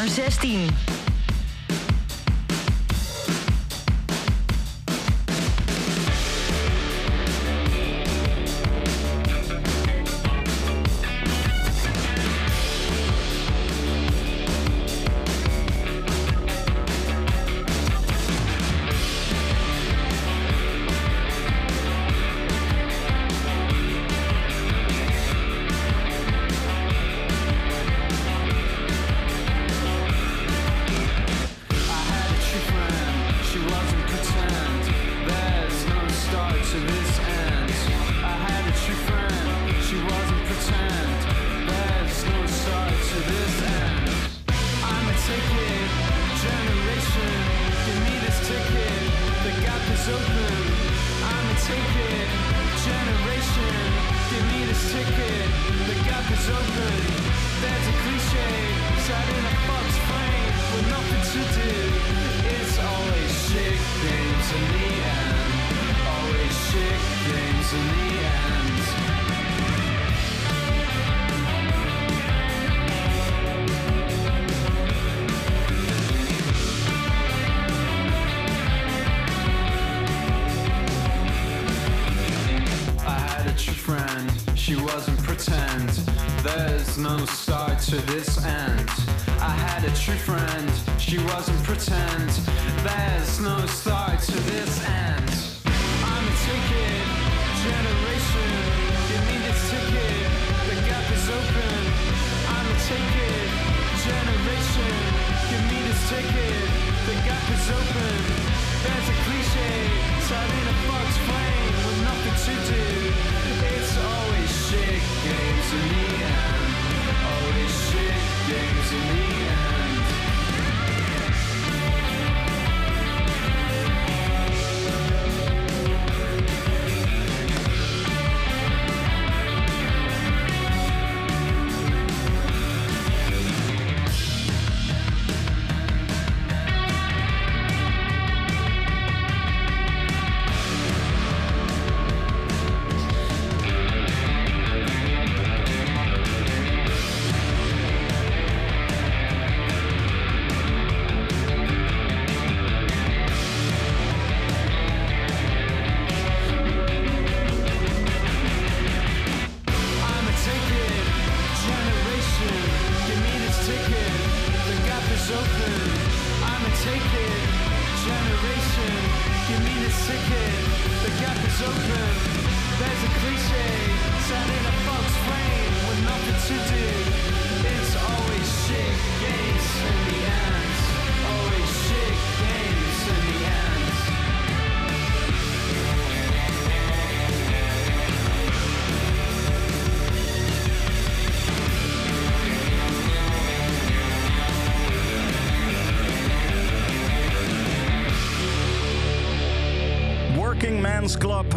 Speaker 8: nummer 16.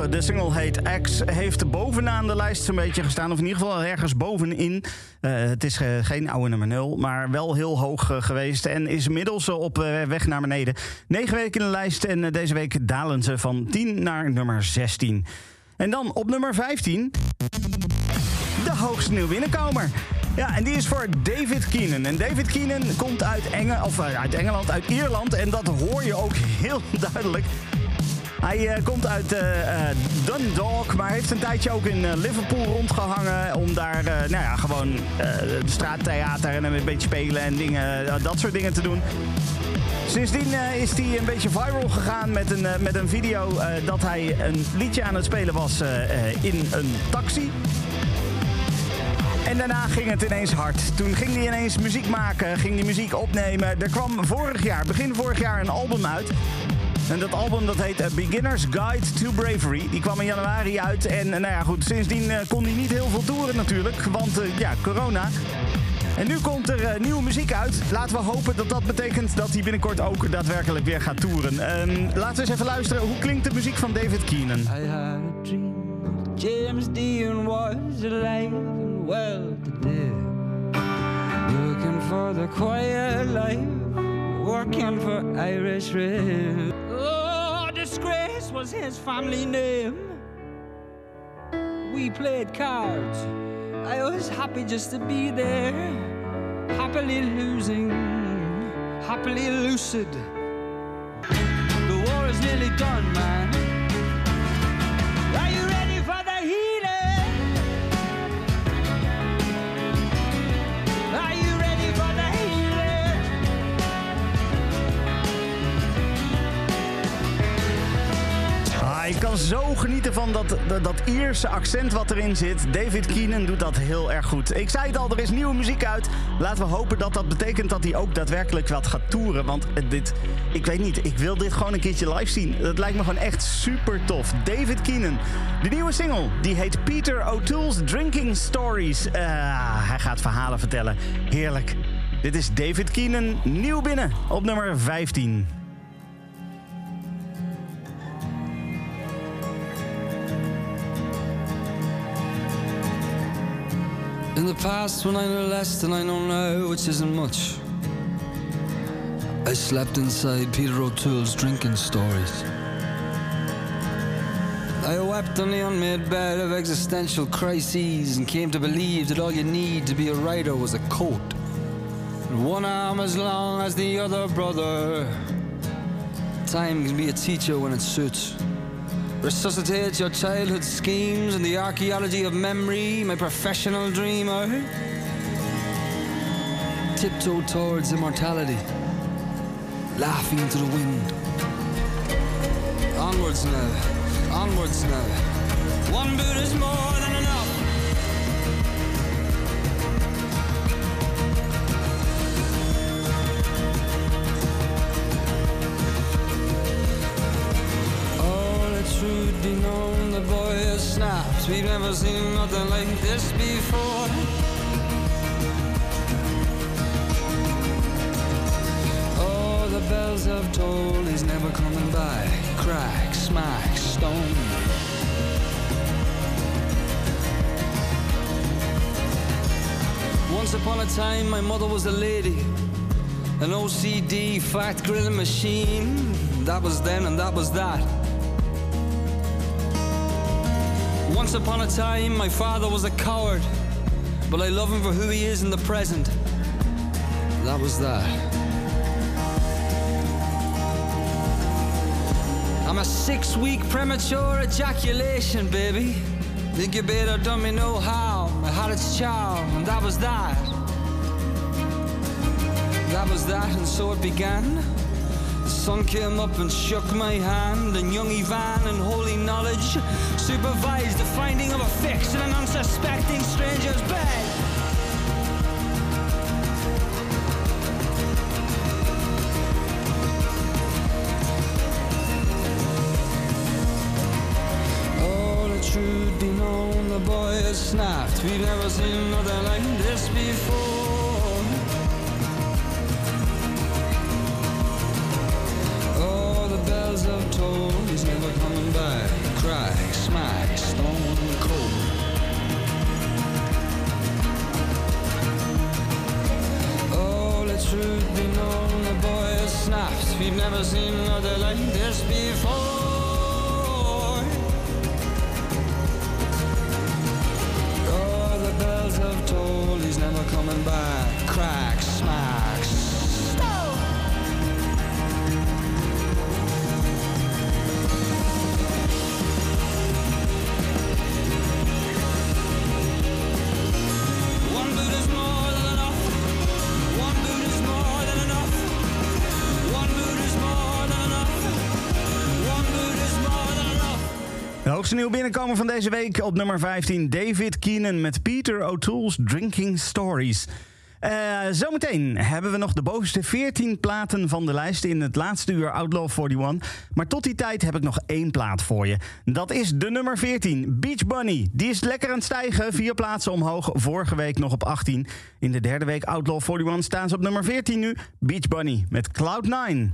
Speaker 1: De single heet X, heeft bovenaan de lijst zo'n beetje gestaan. Of in ieder geval ergens bovenin. Eh, het is eh, geen oude nummer 0, maar wel heel hoog eh, geweest. En is inmiddels op weg naar beneden. Negen weken in de lijst en deze week dalen ze van 10 naar nummer 16. En dan op nummer 15 de hoogste nieuw binnenkomer. Ja, en die is voor David Keenan. En David Keenan komt uit, Enge of, uit Engeland, uit Ierland. En dat hoor je ook <laughs> heel duidelijk. Hij eh, komt uit eh, eh, Dundalk, maar heeft een tijdje ook in Liverpool rondgehangen. Om daar nou ja, gewoon straattheater en een beetje spelen en dingen, dat soort dingen te doen. Sindsdien is hij een beetje viral gegaan met een, met een video dat hij een liedje aan het spelen was in een taxi. En daarna ging het ineens hard. Toen ging hij ineens muziek maken, ging hij muziek opnemen. Er kwam vorig jaar, begin vorig jaar, een album uit. En dat album dat heet A Beginner's Guide to Bravery. Die kwam in januari uit. En eh, nou ja, goed, sindsdien eh, kon hij niet heel veel toeren natuurlijk. Want eh, ja, corona. En nu komt er eh, nieuwe muziek uit. Laten we hopen dat dat betekent dat hij binnenkort ook daadwerkelijk weer gaat toeren. Ehm, laten we eens even luisteren. Hoe klinkt de muziek van David Keenan?
Speaker 3: I had a dream James Dean was alive and well today. Looking for the quiet life, working for Irish Rail. Oh, disgrace was his family name. We played cards. I was happy just to be there. Happily losing, happily lucid. The war is nearly done, man.
Speaker 1: Ik kan zo genieten van dat, dat, dat Ierse accent wat erin zit. David Keenan doet dat heel erg goed. Ik zei het al, er is nieuwe muziek uit. Laten we hopen dat dat betekent dat hij ook daadwerkelijk wat gaat toeren. Want dit, ik weet niet, ik wil dit gewoon een keertje live zien. Dat lijkt me gewoon echt super tof. David Keenan. De nieuwe single, die heet Peter O'Toole's Drinking Stories. Eh, hij gaat verhalen vertellen. Heerlijk. Dit is David Keenan, nieuw binnen op nummer 15.
Speaker 3: In the past, when I knew less than I know now, which isn't much, I slept inside Peter O'Toole's drinking stories. I wept on the unmade bed of existential crises and came to believe that all you need to be a writer was a coat. And one arm as long as the other brother. Time can be a teacher when it suits. Resuscitate your childhood schemes and the archaeology of memory, my professional dreamer. Tiptoe towards immortality, laughing into the wind. Onwards now, onwards now. One boot is more snapped. We've never seen nothing like this before. Oh, the bells have tolled, he's never coming by. Crack, smack, stone. Once upon a time, my mother was a lady. An OCD fat grilling machine. That was then and that was that. Once upon a time, my father was a coward. But I love him for who he is in the present. That was that. I'm a six week premature ejaculation, baby. Think The incubator done me no harm. I had its charm, and that was that. That was that, and so it began.
Speaker 16: Sun came up and shook my hand, and young Ivan and holy knowledge supervised the finding of a fix in an unsuspecting stranger's bed. Oh, the truth be known, the boy is snapped. We've never seen another like this before. We've never seen another like this before.
Speaker 1: nieuw binnenkomen van deze week. Op nummer 15 David Keenan met Peter O'Toole's Drinking Stories. Eh, zometeen hebben we nog de bovenste 14 platen van de lijst in het laatste uur Outlaw 41. Maar tot die tijd heb ik nog één plaat voor je. Dat is de nummer 14, Beach Bunny. Die is lekker aan het stijgen, vier plaatsen omhoog. Vorige week nog op 18. In de derde week Outlaw 41 staan ze op nummer 14 nu. Beach Bunny met
Speaker 6: Cloud 9.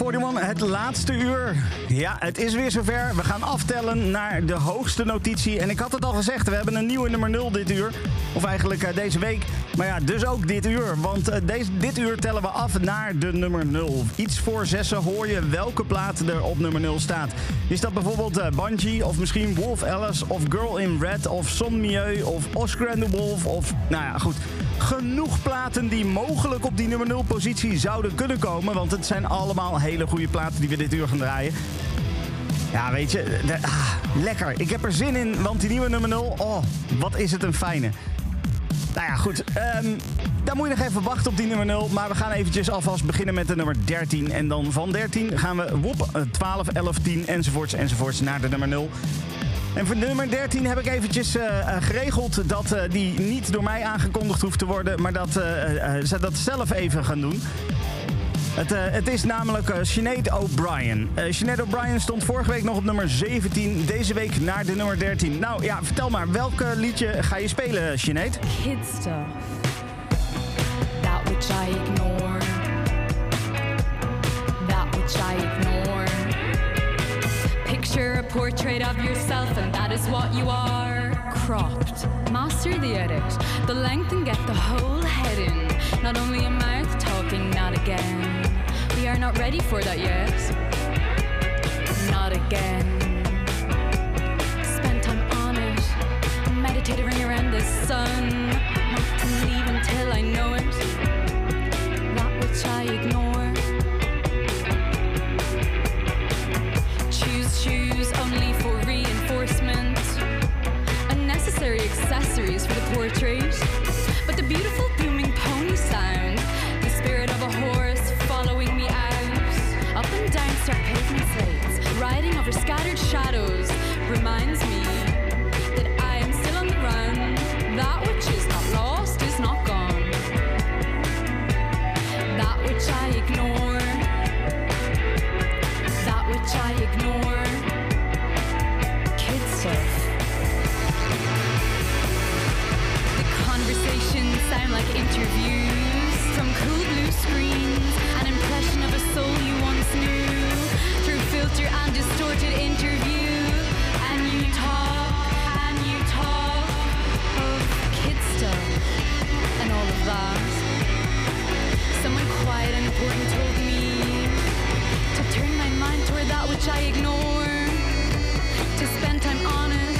Speaker 17: Outlaw 41,
Speaker 1: het laatste uur. Ja, het is weer zover. We gaan aftellen naar de hoogste notitie. En ik had het al gezegd, we hebben een nieuwe nummer 0 dit uur. Of eigenlijk eh, deze week. Maar ja, dus ook dit uur. Want eh, deze, dit uur tellen we af naar de nummer 0. Iets voor zessen hoor je welke plaat er op nummer 0 staat. Is dat bijvoorbeeld eh, Bungie of misschien Wolf Alice of Girl in Red of Son Mieu of Oscar and the Wolf of... Nou ja, goed. Genoeg platen die mogelijk op die nummer 0 positie zouden kunnen komen. Want het zijn allemaal hele goede platen die we dit uur gaan draaien. Ja, weet je, ah, lekker. Ik heb er zin in, want die nieuwe nummer 0, oh, wat is het een fijne. Nou ja, goed. ehm, dan moet je nog even wachten op die nummer 0. Maar we gaan eventjes alvast beginnen met de nummer 13. En dan van 13 gaan we wop, eh, 12, 11, 10 enzovoorts enzovoorts naar de nummer 0. En voor nummer 13 heb ik eventjes eh, eh, geregeld dat eh, die niet door mij aangekondigd hoeft te worden. Maar dat ze dat zelf even gaan doen. Het, het is namelijk eh Sinead O'Brien. Eh Sinead O'Brien stond vorige week nog op nummer 17. Deze week naar de nummer 13. Nou ja, vertel maar, welk liedje ga je spelen, Sinead?
Speaker 6: Kid stuff. That which I ignore. Portrait of yourself, and that is what you are. Cropped. Master the edit. The length and get the whole head in. Not only a mouth talking, not again. We are not ready for that yet. Not again. Spend time on it. Meditating around the sun. Not to leave until I know it. That which I ignore. Accessories for the portrait. But the beautiful booming pony sound. The spirit of a horse following me out. Up and down stark pavement slates. Riding over scattered shadows. Reminds me which I ignore. To spend time on it,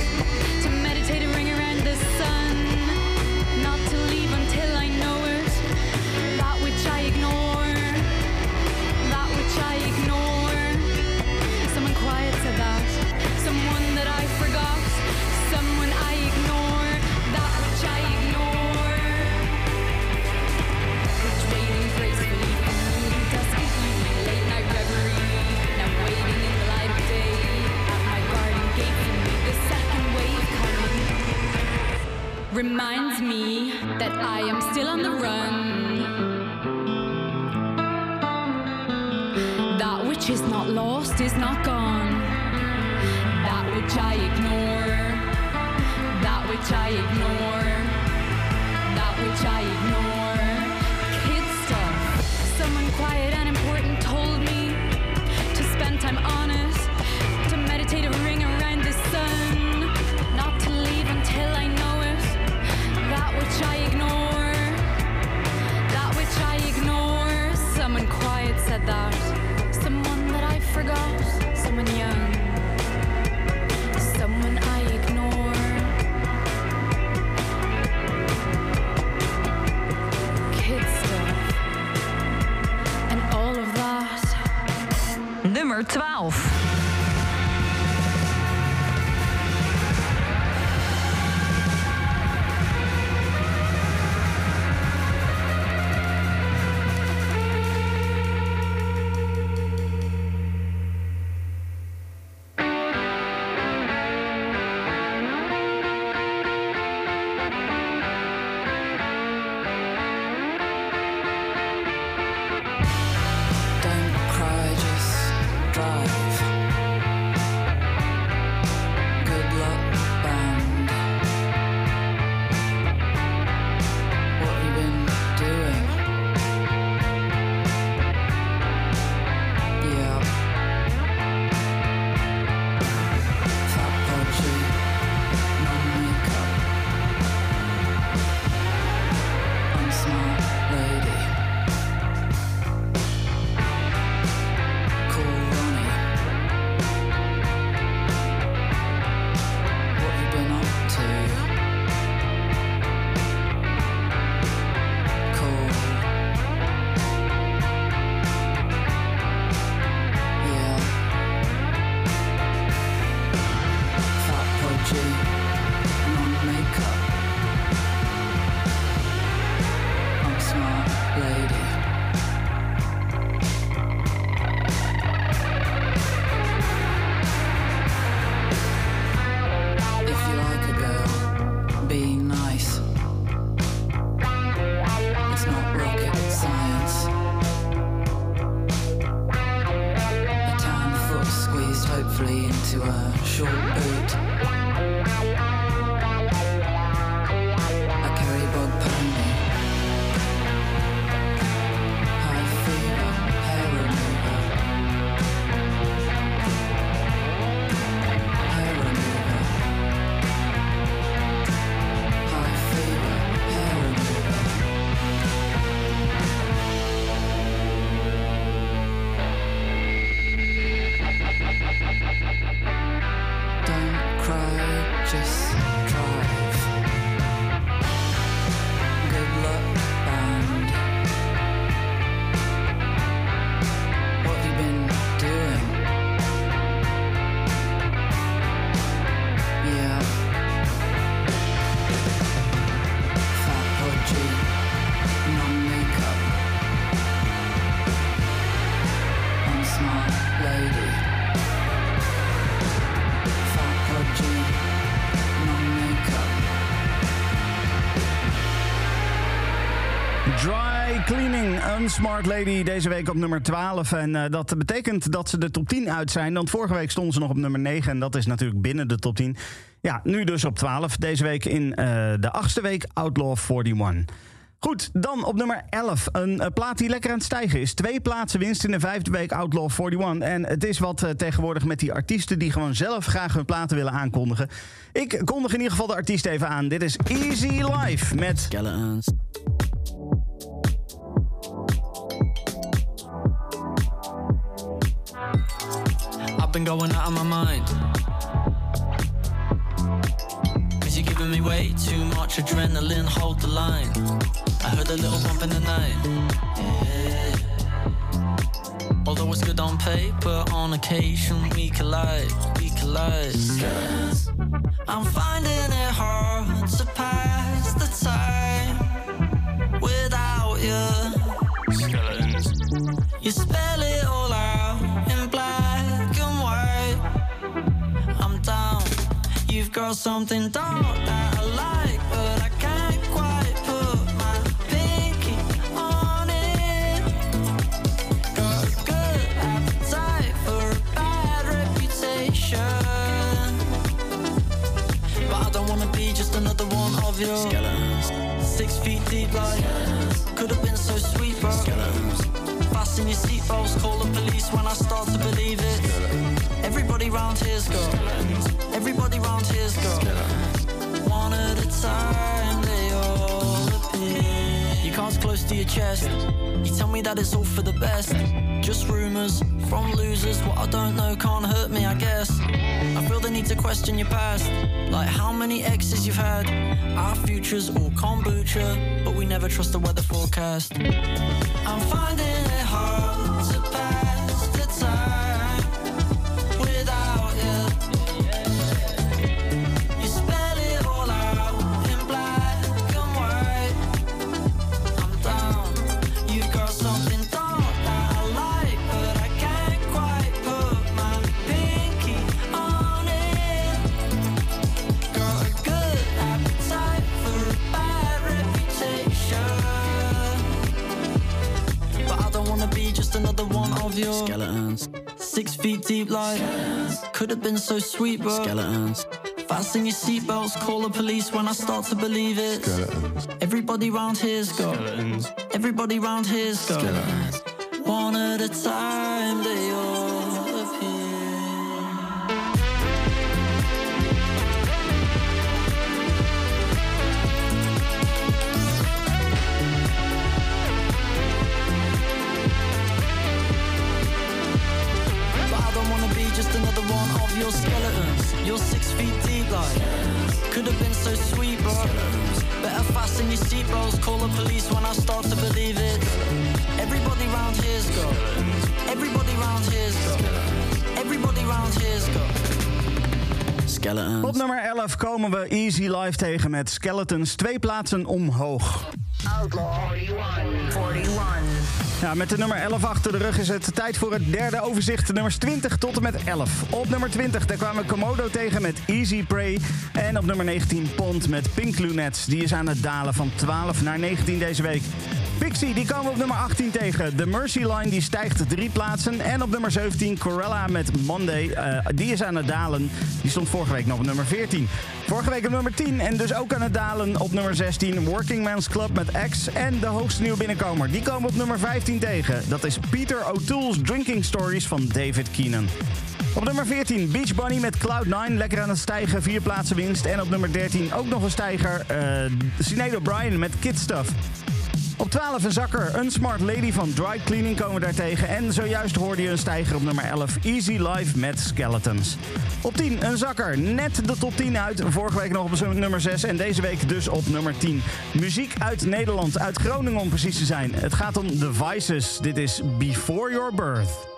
Speaker 1: Cleaning, Unsmart Lady, deze week op nummer 12. En eh, dat betekent dat ze de top 10 uit zijn. Want vorige week stonden ze nog op nummer 9 en dat is natuurlijk binnen de top 10. Ja, nu dus op 12. Deze week in eh, de achtste week Outlaw 41. Goed, dan op nummer 11. Een eh, plaat die lekker aan het stijgen is. Twee plaatsen winst in de vijfde week Outlaw 41. En het is wat tegenwoordig met die artiesten die gewoon zelf graag hun platen willen aankondigen. Ik kondig in ieder geval de artiest even aan. Dit is Easy Life met
Speaker 18: Skeletons.
Speaker 19: Been going out of my mind. Cause you're giving me way too much adrenaline, hold the line. I heard a little bump in the night. Yeah. Although it's good on paper, on occasion we collide, we collide. I'm finding it hard to pass the time You've something dark that I like, but I can't quite put my pinky on it. Got a good appetite for a bad reputation. But I don't wanna be just another one of your skeletons. Six feet deep, like could have been so sweet, but skeletons. Fasten your seatbelts, call the police when I start to believe it. Everybody round here's got Everybody round here's got One at a time they all appear. Your cards close to your chest. You tell me that it's all for the best. Just rumours from losers. What I don't know can't hurt me I guess. I feel the need to question your past. Like how many exes you've had. Our future's all kombucha But we never trust the weather forecast. I'm finding it hard
Speaker 18: Skeletons.
Speaker 19: Six feet deep, like could have been so sweet, but
Speaker 18: Skeletons.
Speaker 19: fasten your seatbelts, call the police when I start to believe it. Skeletons. Everybody round here's got Everybody round here's got One at a time, they all just another one of your skeletons. You're six feet deep, like could have been so sweet, but better fasten your seatbelts. Call the police when I start to believe it. Everybody round here's got. Everybody round here's got. Everybody round here's got.
Speaker 18: Skeletons.
Speaker 1: Op nummer 11 komen we Easy Life tegen met Skeletons. Twee plaatsen omhoog.
Speaker 2: Outlaw 41. 41.
Speaker 1: Ja, met de nummer 11 achter de rug is het tijd voor het derde overzicht. Nummers 20 tot en met 11. Op nummer 20 daar kwamen Komodo tegen met Easy Prey. En op nummer 19 Pond met Pink Lunettes. Die is aan het dalen van 12 naar 19 deze week. Pixie die komen op nummer 18 tegen. The Mercy Line die stijgt drie plaatsen. En op nummer 17 Corella met Monday. eh, die is aan het dalen. Die stond vorige week nog op nummer 14. Vorige week op nummer 10 en dus ook aan het dalen op nummer 16 Working Man's Club met X. En de hoogste nieuwe binnenkomer. Die komen op nummer 15 tegen. Dat is Peter O'Toole's Drinking Stories van David Keenan. Op nummer 14 Beach Bunny met Cloud9. Lekker aan het stijgen, vier plaatsen winst. En op nummer 13 ook nog een stijger. eh Sinead O'Brien met Kid Stuff. Op 12 een zakker, een smart lady van Dry Cleaning komen daar tegen. En zojuist hoorde je een stijger op nummer 11, Easy Life met Skeletons. Op 10 een zakker, net de top 10 uit. Vorige week nog op nummer 6 en deze week dus op nummer 10. Muziek uit Nederland, uit Groningen om precies te zijn. Het gaat om The Vices. Dit is Before Your Birth.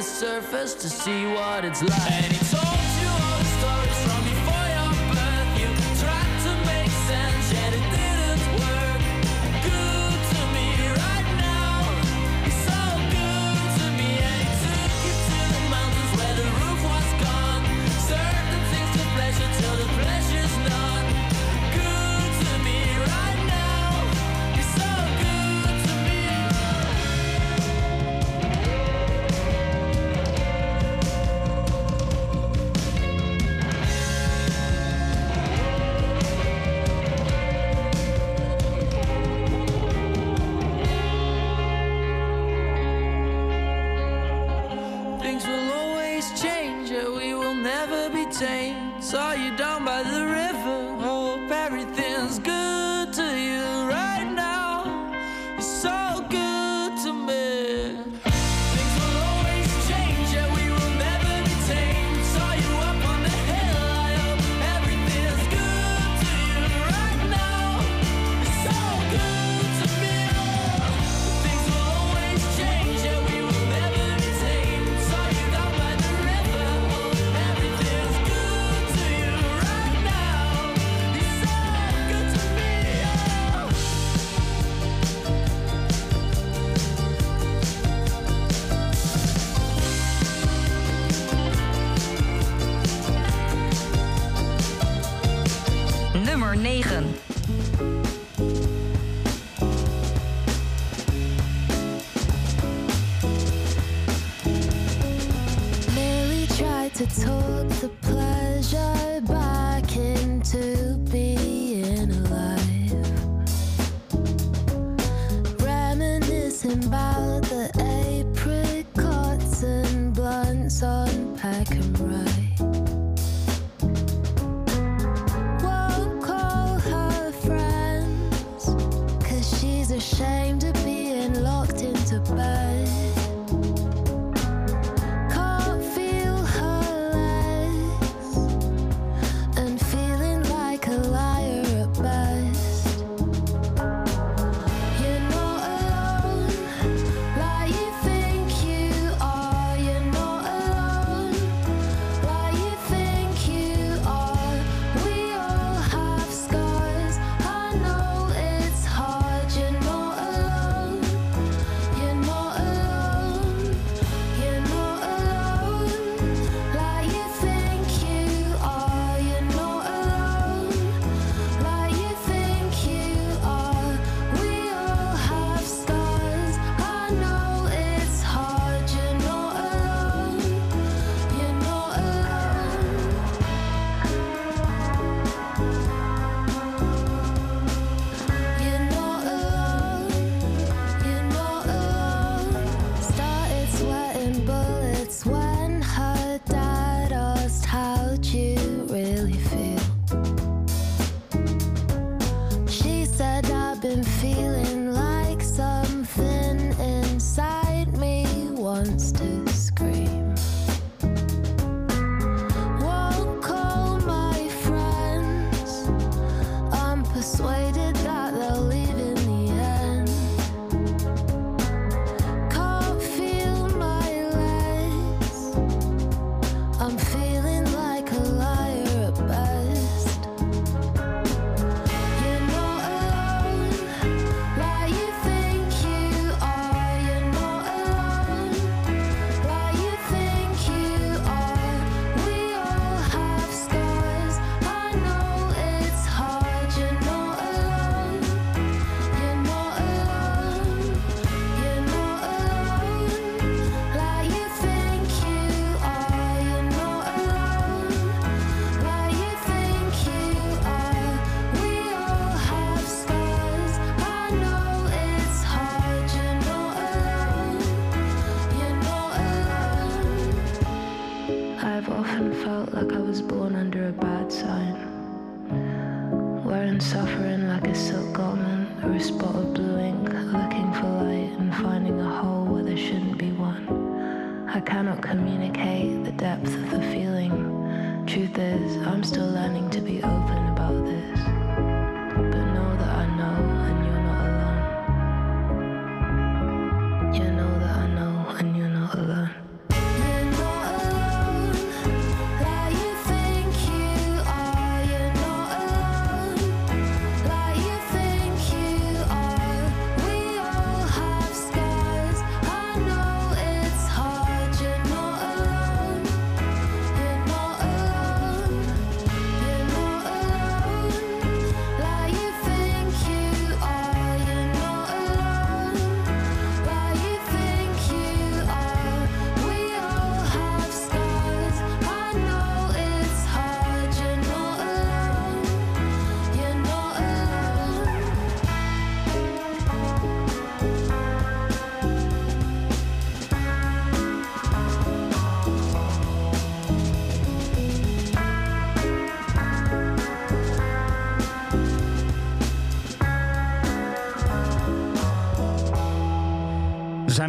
Speaker 19: The surface to see what it's like. And he told you all the stories from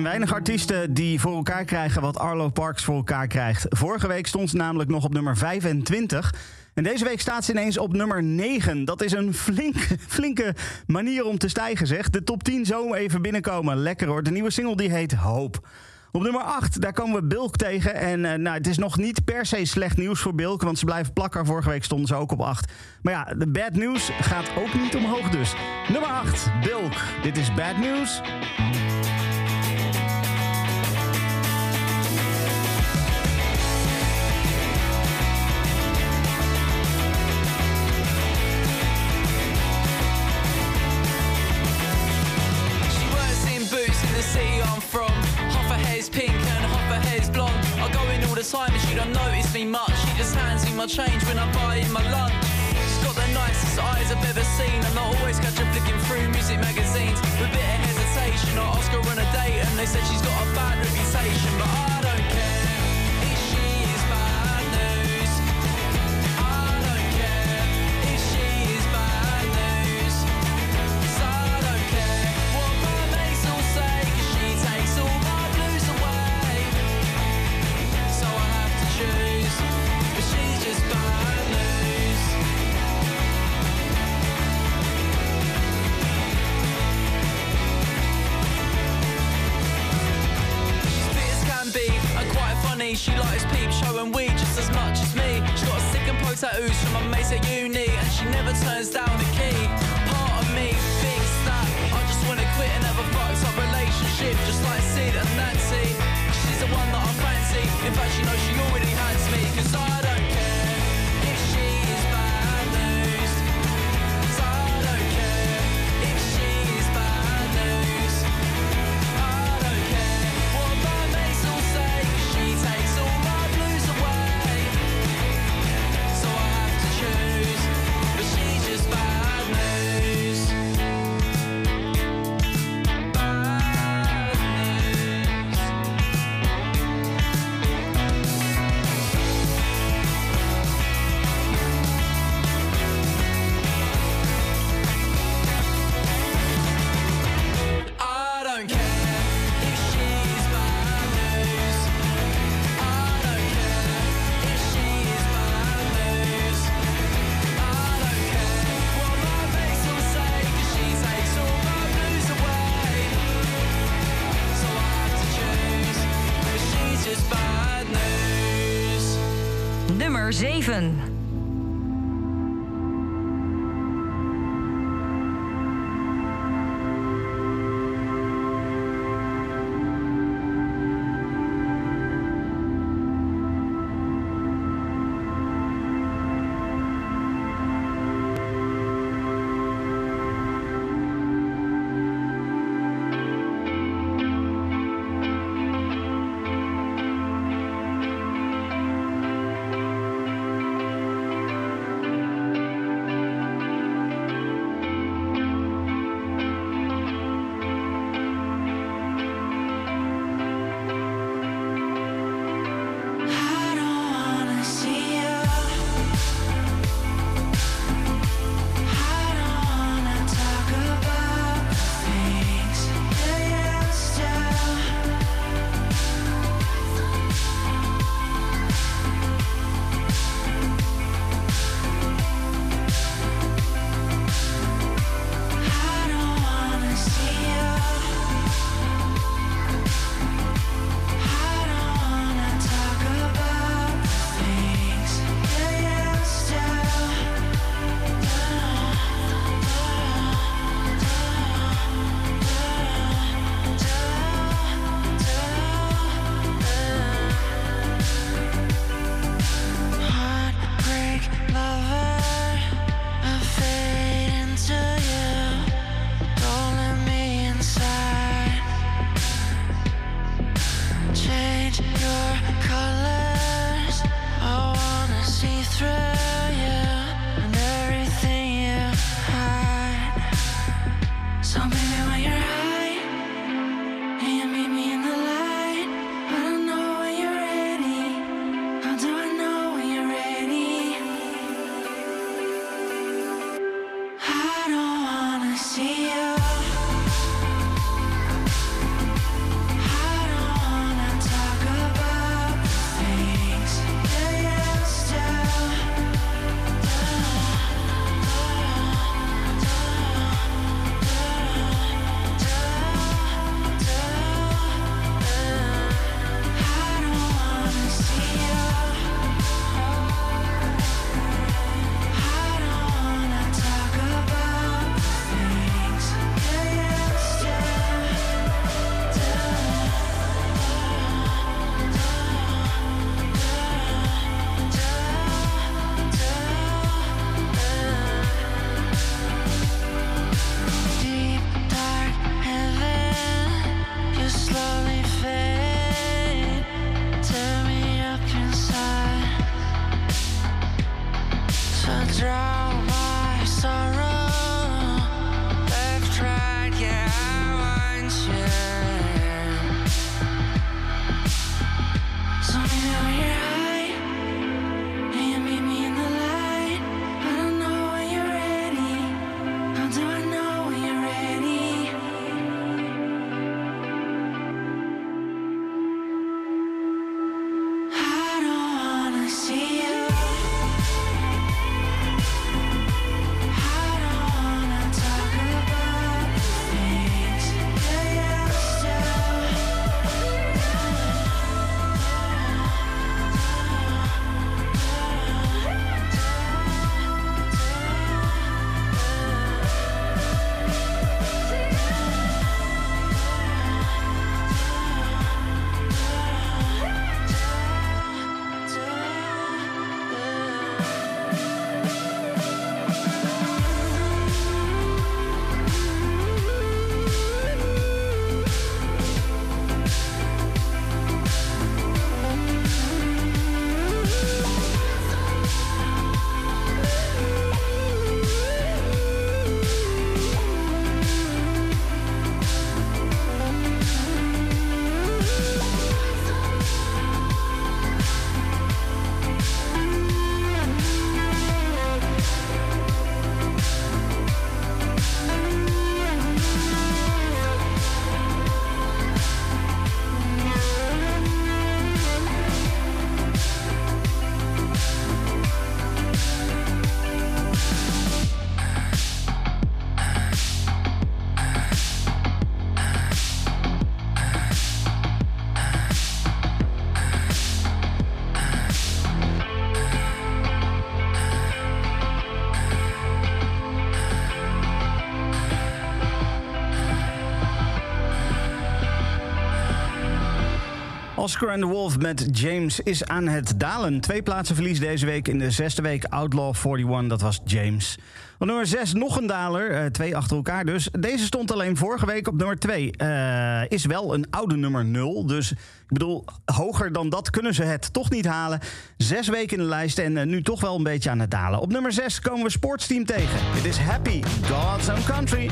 Speaker 1: weinig artiesten die voor elkaar krijgen wat Arlo Parks voor elkaar krijgt. Vorige week stond ze namelijk nog op nummer 25. En deze week staat ze ineens op nummer 9. Dat is een flinke, <laughs> flinke manier om te stijgen, zeg. De top 10 zo even binnenkomen. Lekker hoor. De nieuwe single die heet Hoop. Op nummer 8, daar komen we Bilk tegen. En eh, nou, het is nog niet per se slecht nieuws voor Bilk, want ze blijven plakken. Vorige week stonden ze ook op 8. Maar ja, de bad news gaat ook niet omhoog dus. Nummer 8, Bilk. Dit is bad news.
Speaker 19: The time and she don't notice me much. She just hands me my change when I buy in my lunch. She's got the nicest eyes I've ever seen, and I always catch her flicking through music magazines with a bit of hesitation. I ask her on a date, and they said she's got a bad reputation, but I She likes peep showing weed just as much as me. She's got a sick and pro tattoos from my mates at uni, and she never turns down the key. Part of me thinks that I just wanna quit and have a fucked up relationship, just like Sid and Nancy. She's the one that I fancy. In fact, she knows she already has me, 'cause I don't care
Speaker 11: Oscar and the Wolf met James is aan het dalen. Twee plaatsen verlies deze week in de zesde week. Outlaw 41, dat was James. Op nummer 6 nog een daler, eh, twee achter elkaar dus. Deze stond alleen vorige week op nummer 2. Eh, is wel een oude nummer 0, dus ik bedoel, hoger dan dat kunnen ze het toch niet halen. Zes weken in de lijst en eh, nu toch wel een beetje aan het dalen. Op nummer 6 komen we Sportsteam tegen. Het is Happy, God's Own Country.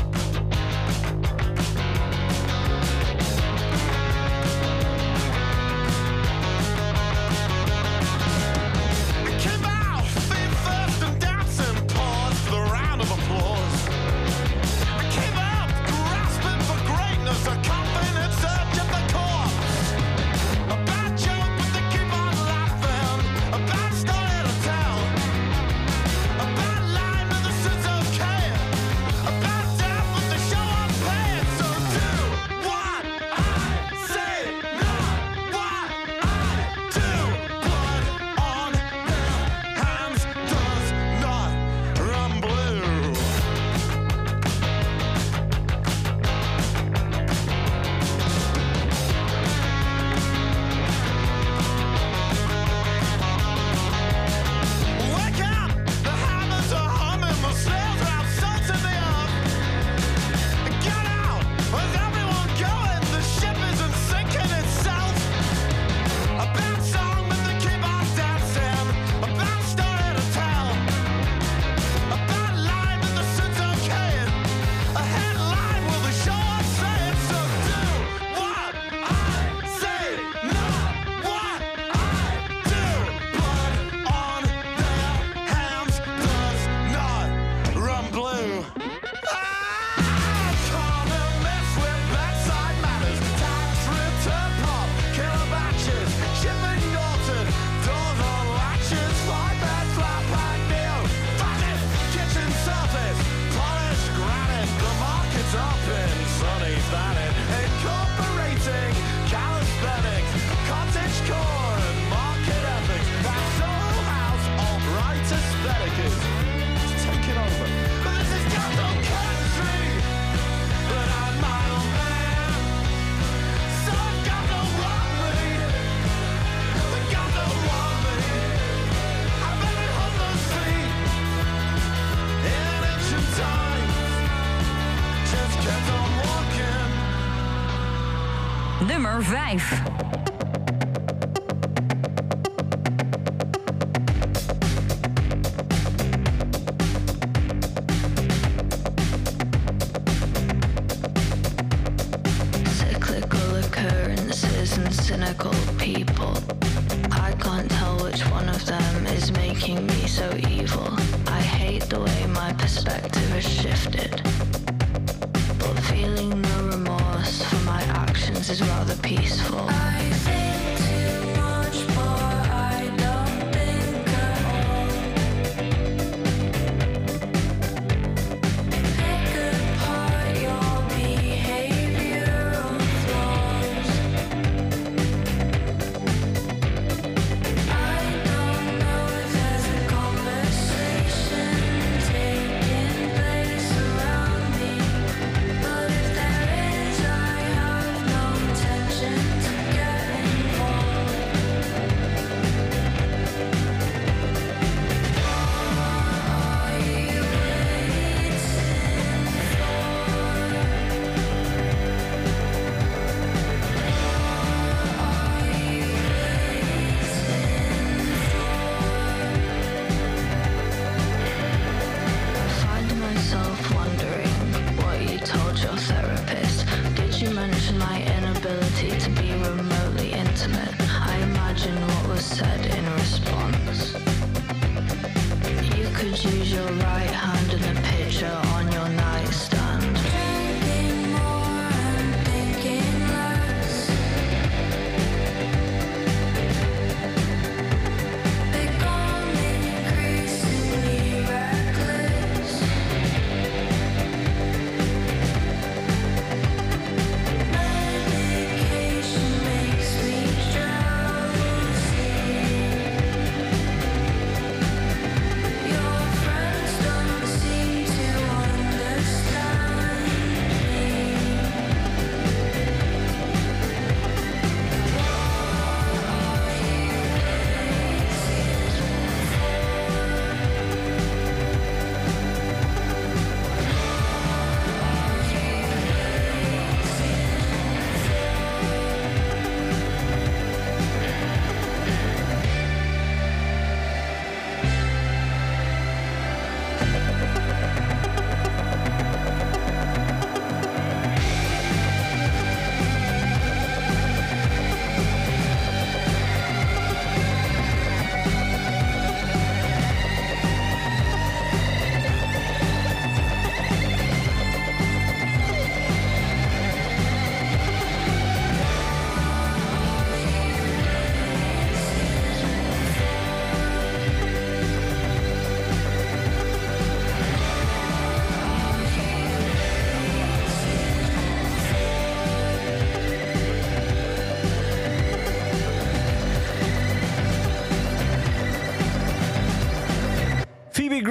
Speaker 6: life.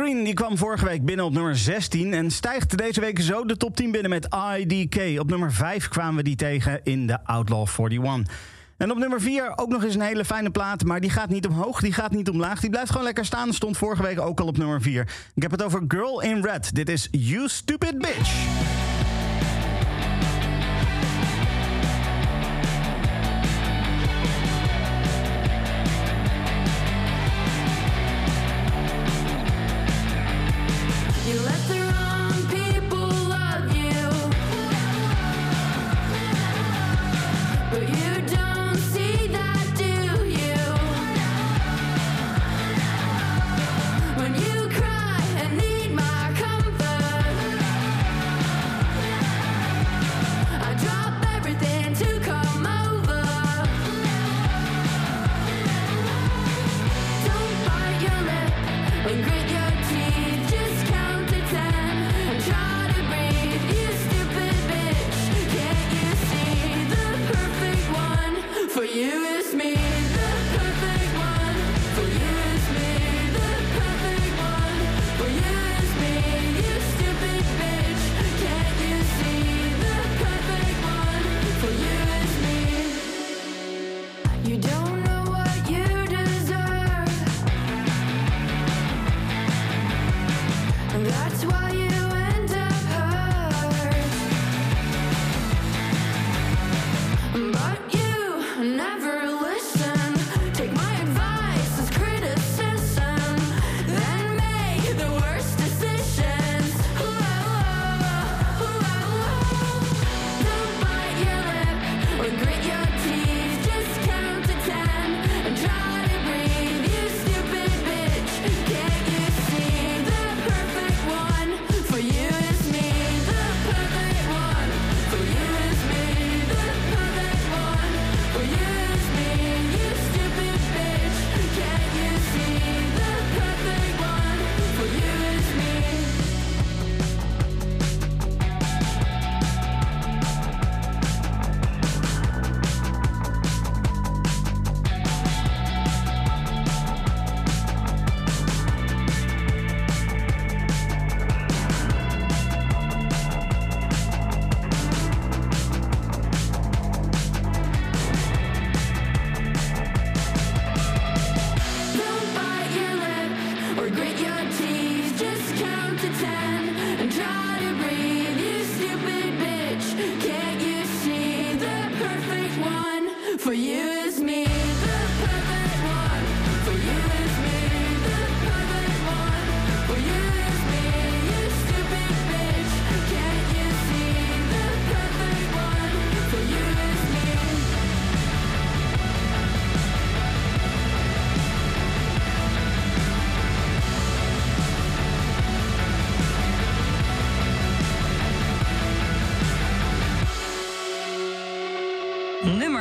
Speaker 6: Die kwam vorige week binnen op nummer 16 en stijgt deze week zo de top 10 binnen met IDK. Op nummer 5 kwamen we die tegen in de Outlaw 41. En op nummer 4 ook nog eens een hele fijne plaat. Maar die gaat niet omhoog, die gaat niet omlaag. Die blijft gewoon lekker staan. Stond vorige week ook al op nummer 4. Ik heb het over Girl in Red. Dit is You Stupid Bitch.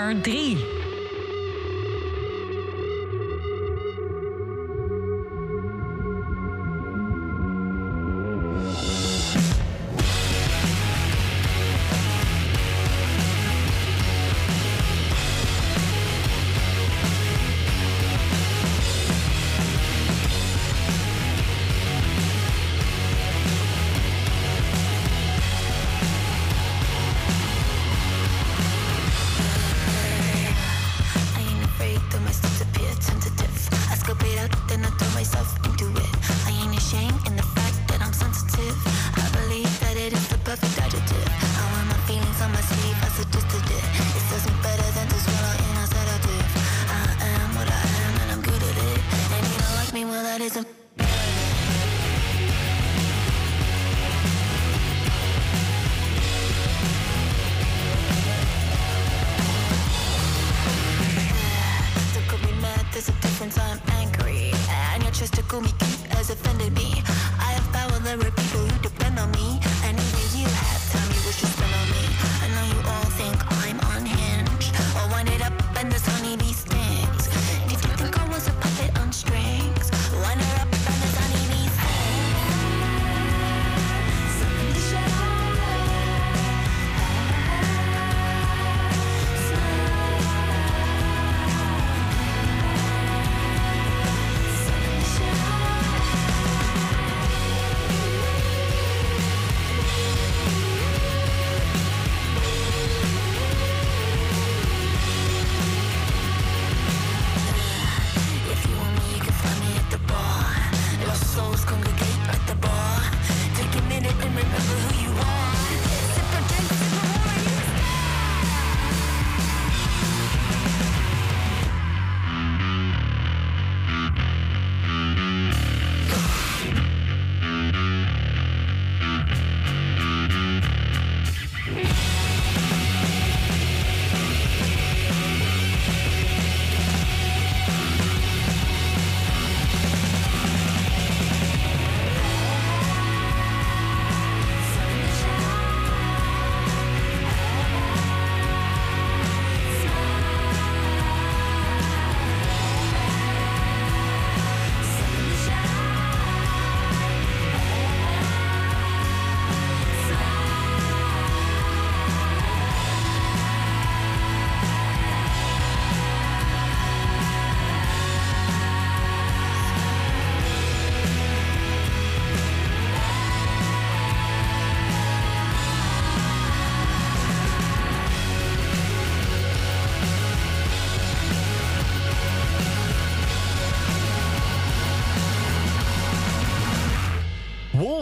Speaker 9: nummer 3.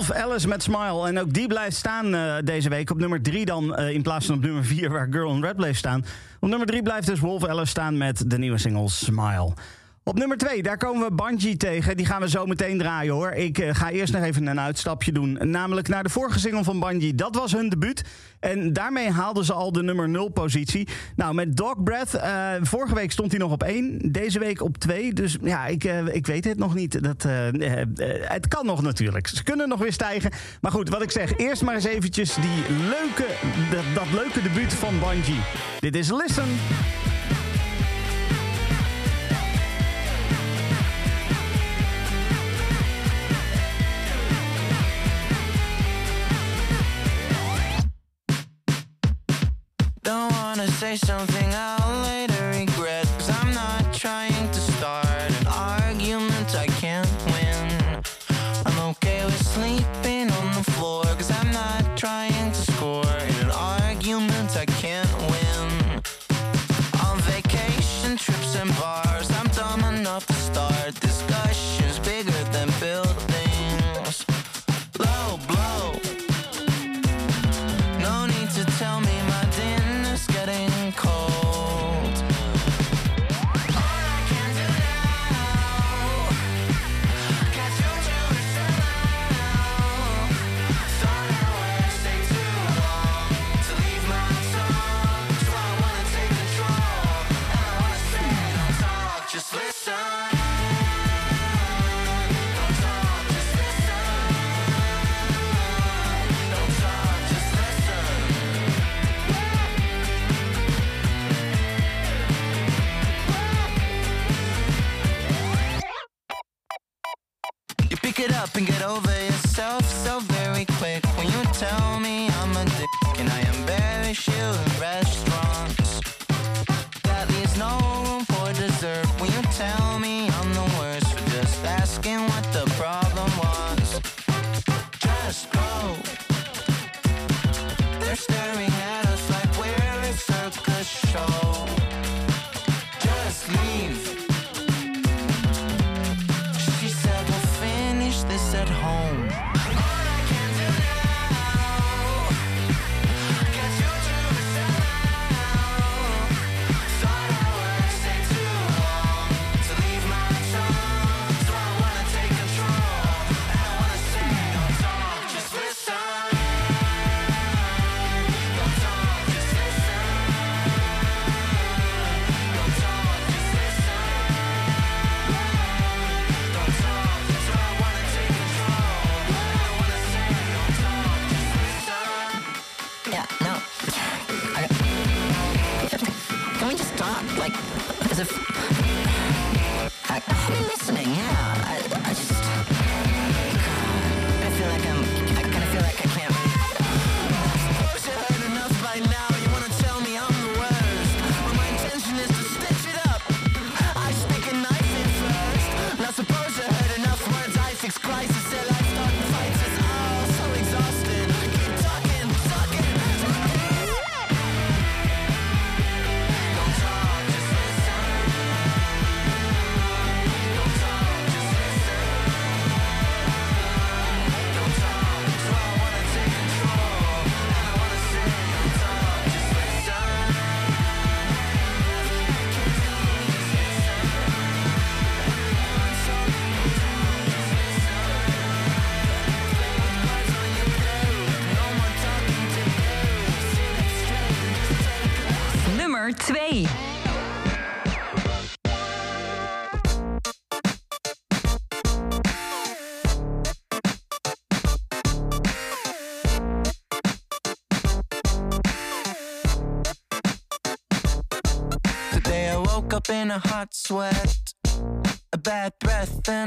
Speaker 1: Wolf Alice met Smile. En ook die blijft staan eh, deze week op nummer 3 dan... eh, in plaats van op nummer 4 waar Girl in Red bleef staan. Op nummer 3 blijft dus Wolf Alice staan met de nieuwe single Smile. Op nummer 2, daar komen we Bungie tegen. Die gaan we zo meteen draaien hoor. Ik eh, ga eerst nog even een uitstapje doen. Namelijk naar de vorige single van Bungie. Dat was hun debuut. En daarmee haalden ze al de nummer 0 positie. Nou, met Dog Breath. eh, vorige week stond hij nog op 1. Deze week op 2. Dus ja, ik, eh, ik weet het nog niet. Dat, het kan nog natuurlijk. Ze kunnen nog weer stijgen. Maar goed, wat ik zeg. Eerst maar eens eventjes die leuke, dat, dat leuke debuut van Bungie. Dit is Listen.
Speaker 7: something out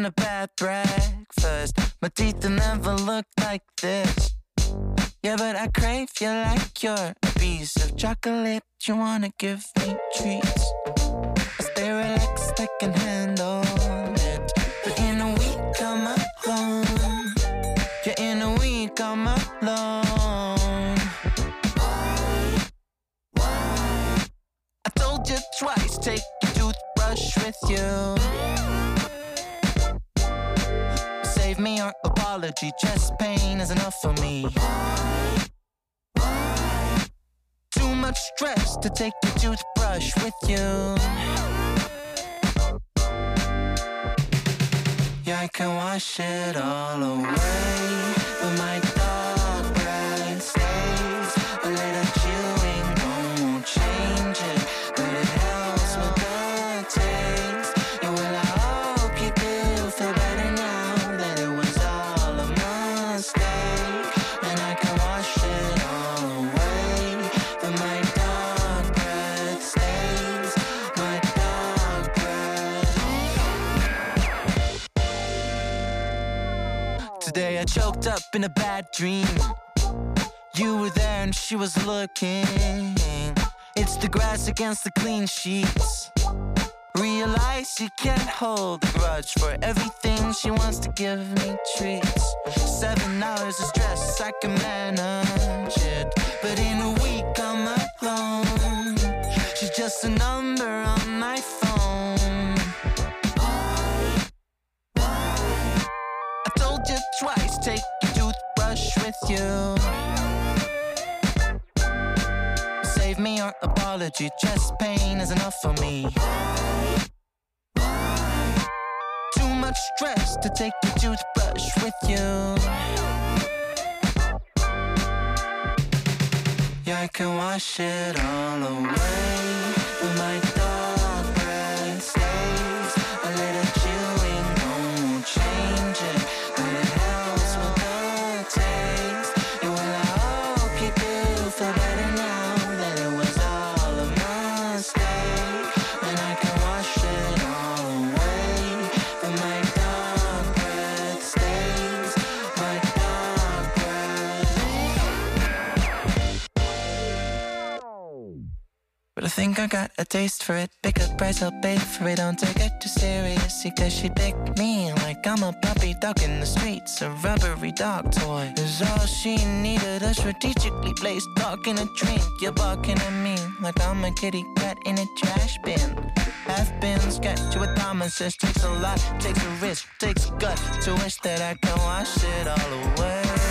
Speaker 7: a bad breakfast. My teeth never looked like this. Yeah, but I crave you like you're a piece of chocolate. You wanna give me treats. I stay relaxed, I can handle it. But in a week, I'm alone. Yeah, in a week, I'm alone. Why? I told you twice, take your toothbrush with you. Save me your apology, chest pain is enough for me. Too much stress to take the toothbrush with you. Yeah, I can wash it all away, but my Today I choked up in a bad dream. You were there and she was looking. It's the grass against the clean sheets. Realize you can't hold a grudge for everything she wants to give me treats. Seven hours of stress, I can manage it. But in a week, I'm alone. She's just a number on my phone. You. Save me your apology, chest pain is enough for me. Too much stress to take your toothbrush with you. Yeah, I can wash it all away, but my think I got a taste for it. Pick a price, I'll pay for it. Don't take it too seriously, cause she picked me like I'm a puppy dog in the streets. A rubbery dog toy is all she needed. A strategically placed dog in a drink. You're barking at me like I'm a kitty cat in a trash bin. Half bins get to a promises. Takes a lot, takes a risk, takes a gut to wish that I can wash it all away.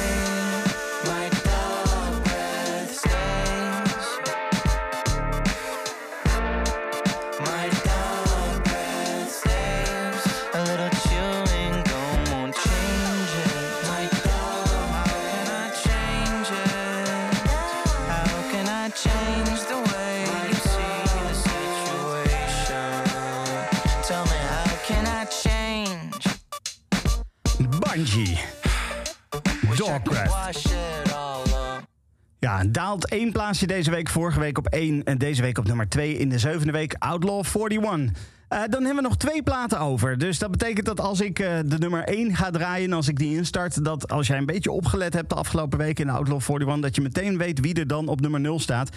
Speaker 1: Ja, daalt één plaatsje deze week. Vorige week op één en deze week op nummer 2 in de zevende week. Outlaw 41. Eh, dan hebben we nog twee platen over. Dus dat betekent dat als ik eh, de nummer 1 ga draaien... en als ik die instart, dat als jij een beetje opgelet hebt... de afgelopen week in Outlaw 41... dat je meteen weet wie er dan op nummer 0 staat.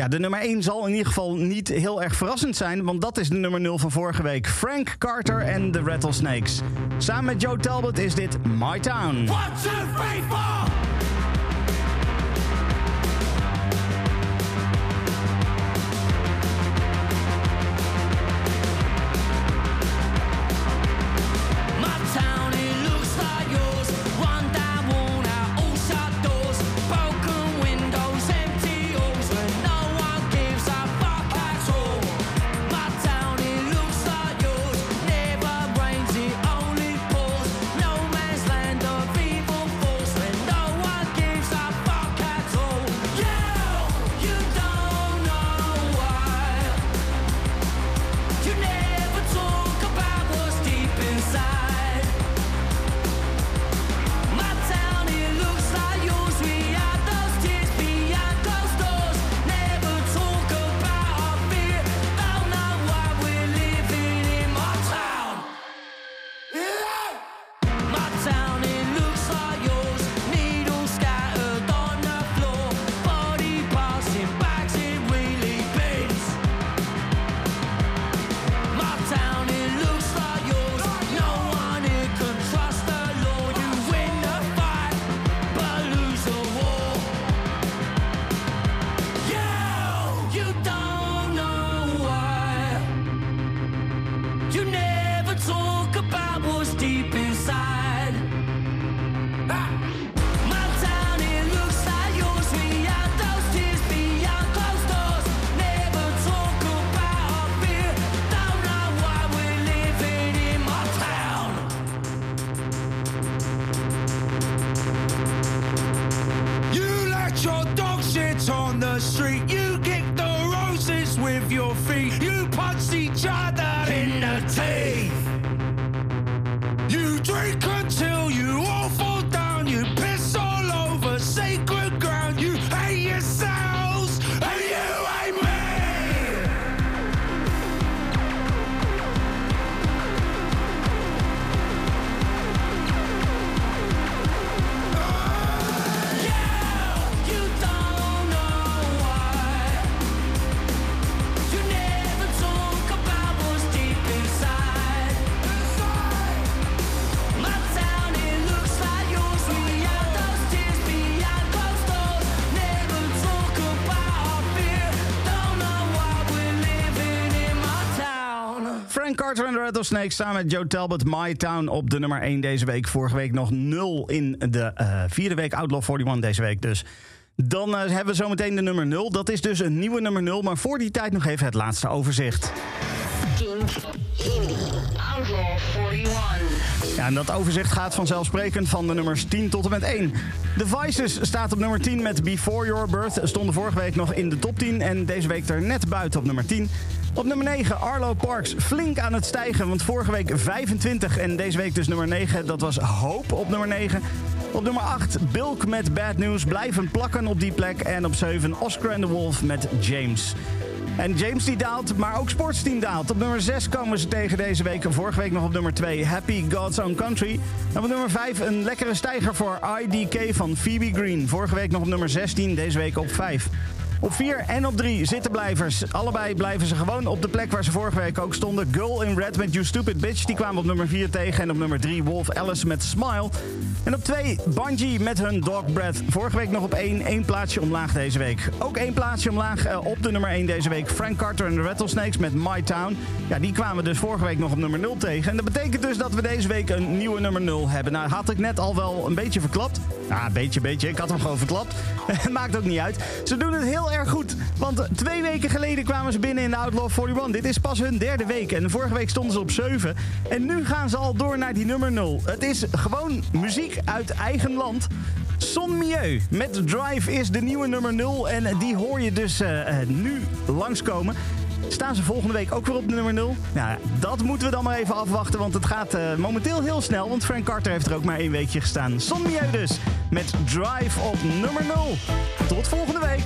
Speaker 1: Ja, de nummer 1 zal in ieder geval niet heel erg verrassend zijn... want dat is de nummer 0 van vorige week. Frank Carter en de Rattlesnakes. Samen met Joe Talbot is dit My Town.
Speaker 3: One,
Speaker 1: Frank Carter en de Rattlesnakes samen met Joe Talbot, My Town op de nummer 1 deze week. Vorige week nog 0 in de eh, vierde week, Outlaw 41 deze week dus. Dan eh, hebben we zometeen de nummer 0. Dat is dus een nieuwe nummer 0, maar voor die tijd nog even het laatste overzicht.
Speaker 2: Outlaw 41.
Speaker 1: Ja, en dat overzicht gaat vanzelfsprekend van de nummers 10 tot en met 1. The Vices staat op nummer 10 met Before Your Birth. Stonden vorige week nog in de top 10 en deze week er net buiten op nummer 10. Op nummer 9 Arlo Parks flink aan het stijgen, want vorige week 25 en deze week dus nummer 9. Dat was Hoop op nummer 9. Op nummer 8 Bilk met Bad News blijven plakken op die plek. En op 7 Oscar and the Wolf met James. En James die daalt, maar ook Sportsteam daalt. Op nummer 6 komen ze tegen deze week. Vorige week nog op nummer 2 Happy God's Own Country. En op nummer 5 een lekkere stijger voor IDK van Phoebe Green. Vorige week nog op nummer 16, deze week op 5. Op 4 en op 3 zittenblijvers. Allebei blijven ze gewoon op de plek waar ze vorige week ook stonden. Girl in Red met You Stupid Bitch. Die kwamen op nummer 4 tegen. En op nummer 3 Wolf Alice met Smile. En op 2 Bungie met hun Dog Breath. Vorige week nog op 1. één plaatsje omlaag deze week. Ook één plaatsje omlaag eh, op de nummer 1 deze week. Frank Carter en de Rattlesnakes met My Town. Ja, die kwamen dus vorige week nog op nummer 0 tegen. En dat betekent dus dat we deze week een nieuwe nummer 0 hebben. Nou, had ik net al wel een beetje verklapt. Ja, een beetje, beetje. Ik had hem gewoon verklapt. <laughs> Maakt ook niet uit. Ze doen het heel erg goed. Want twee weken geleden kwamen ze binnen in de Outlaw 41. Dit is pas hun derde week. En vorige week stonden ze op 7. En nu gaan ze al door naar die nummer 0. Het is gewoon muziek uit eigen land. Son Mieu met Drive is de nieuwe nummer 0. En die hoor je dus eh, nu langskomen. Staan ze volgende week ook weer op de nummer 0? Nou, dat moeten we dan maar even afwachten, want het gaat eh, momenteel heel snel. Want Frank Carter heeft er ook maar één weekje gestaan. Son Mieu dus, met Drive op nummer 0. Tot volgende week.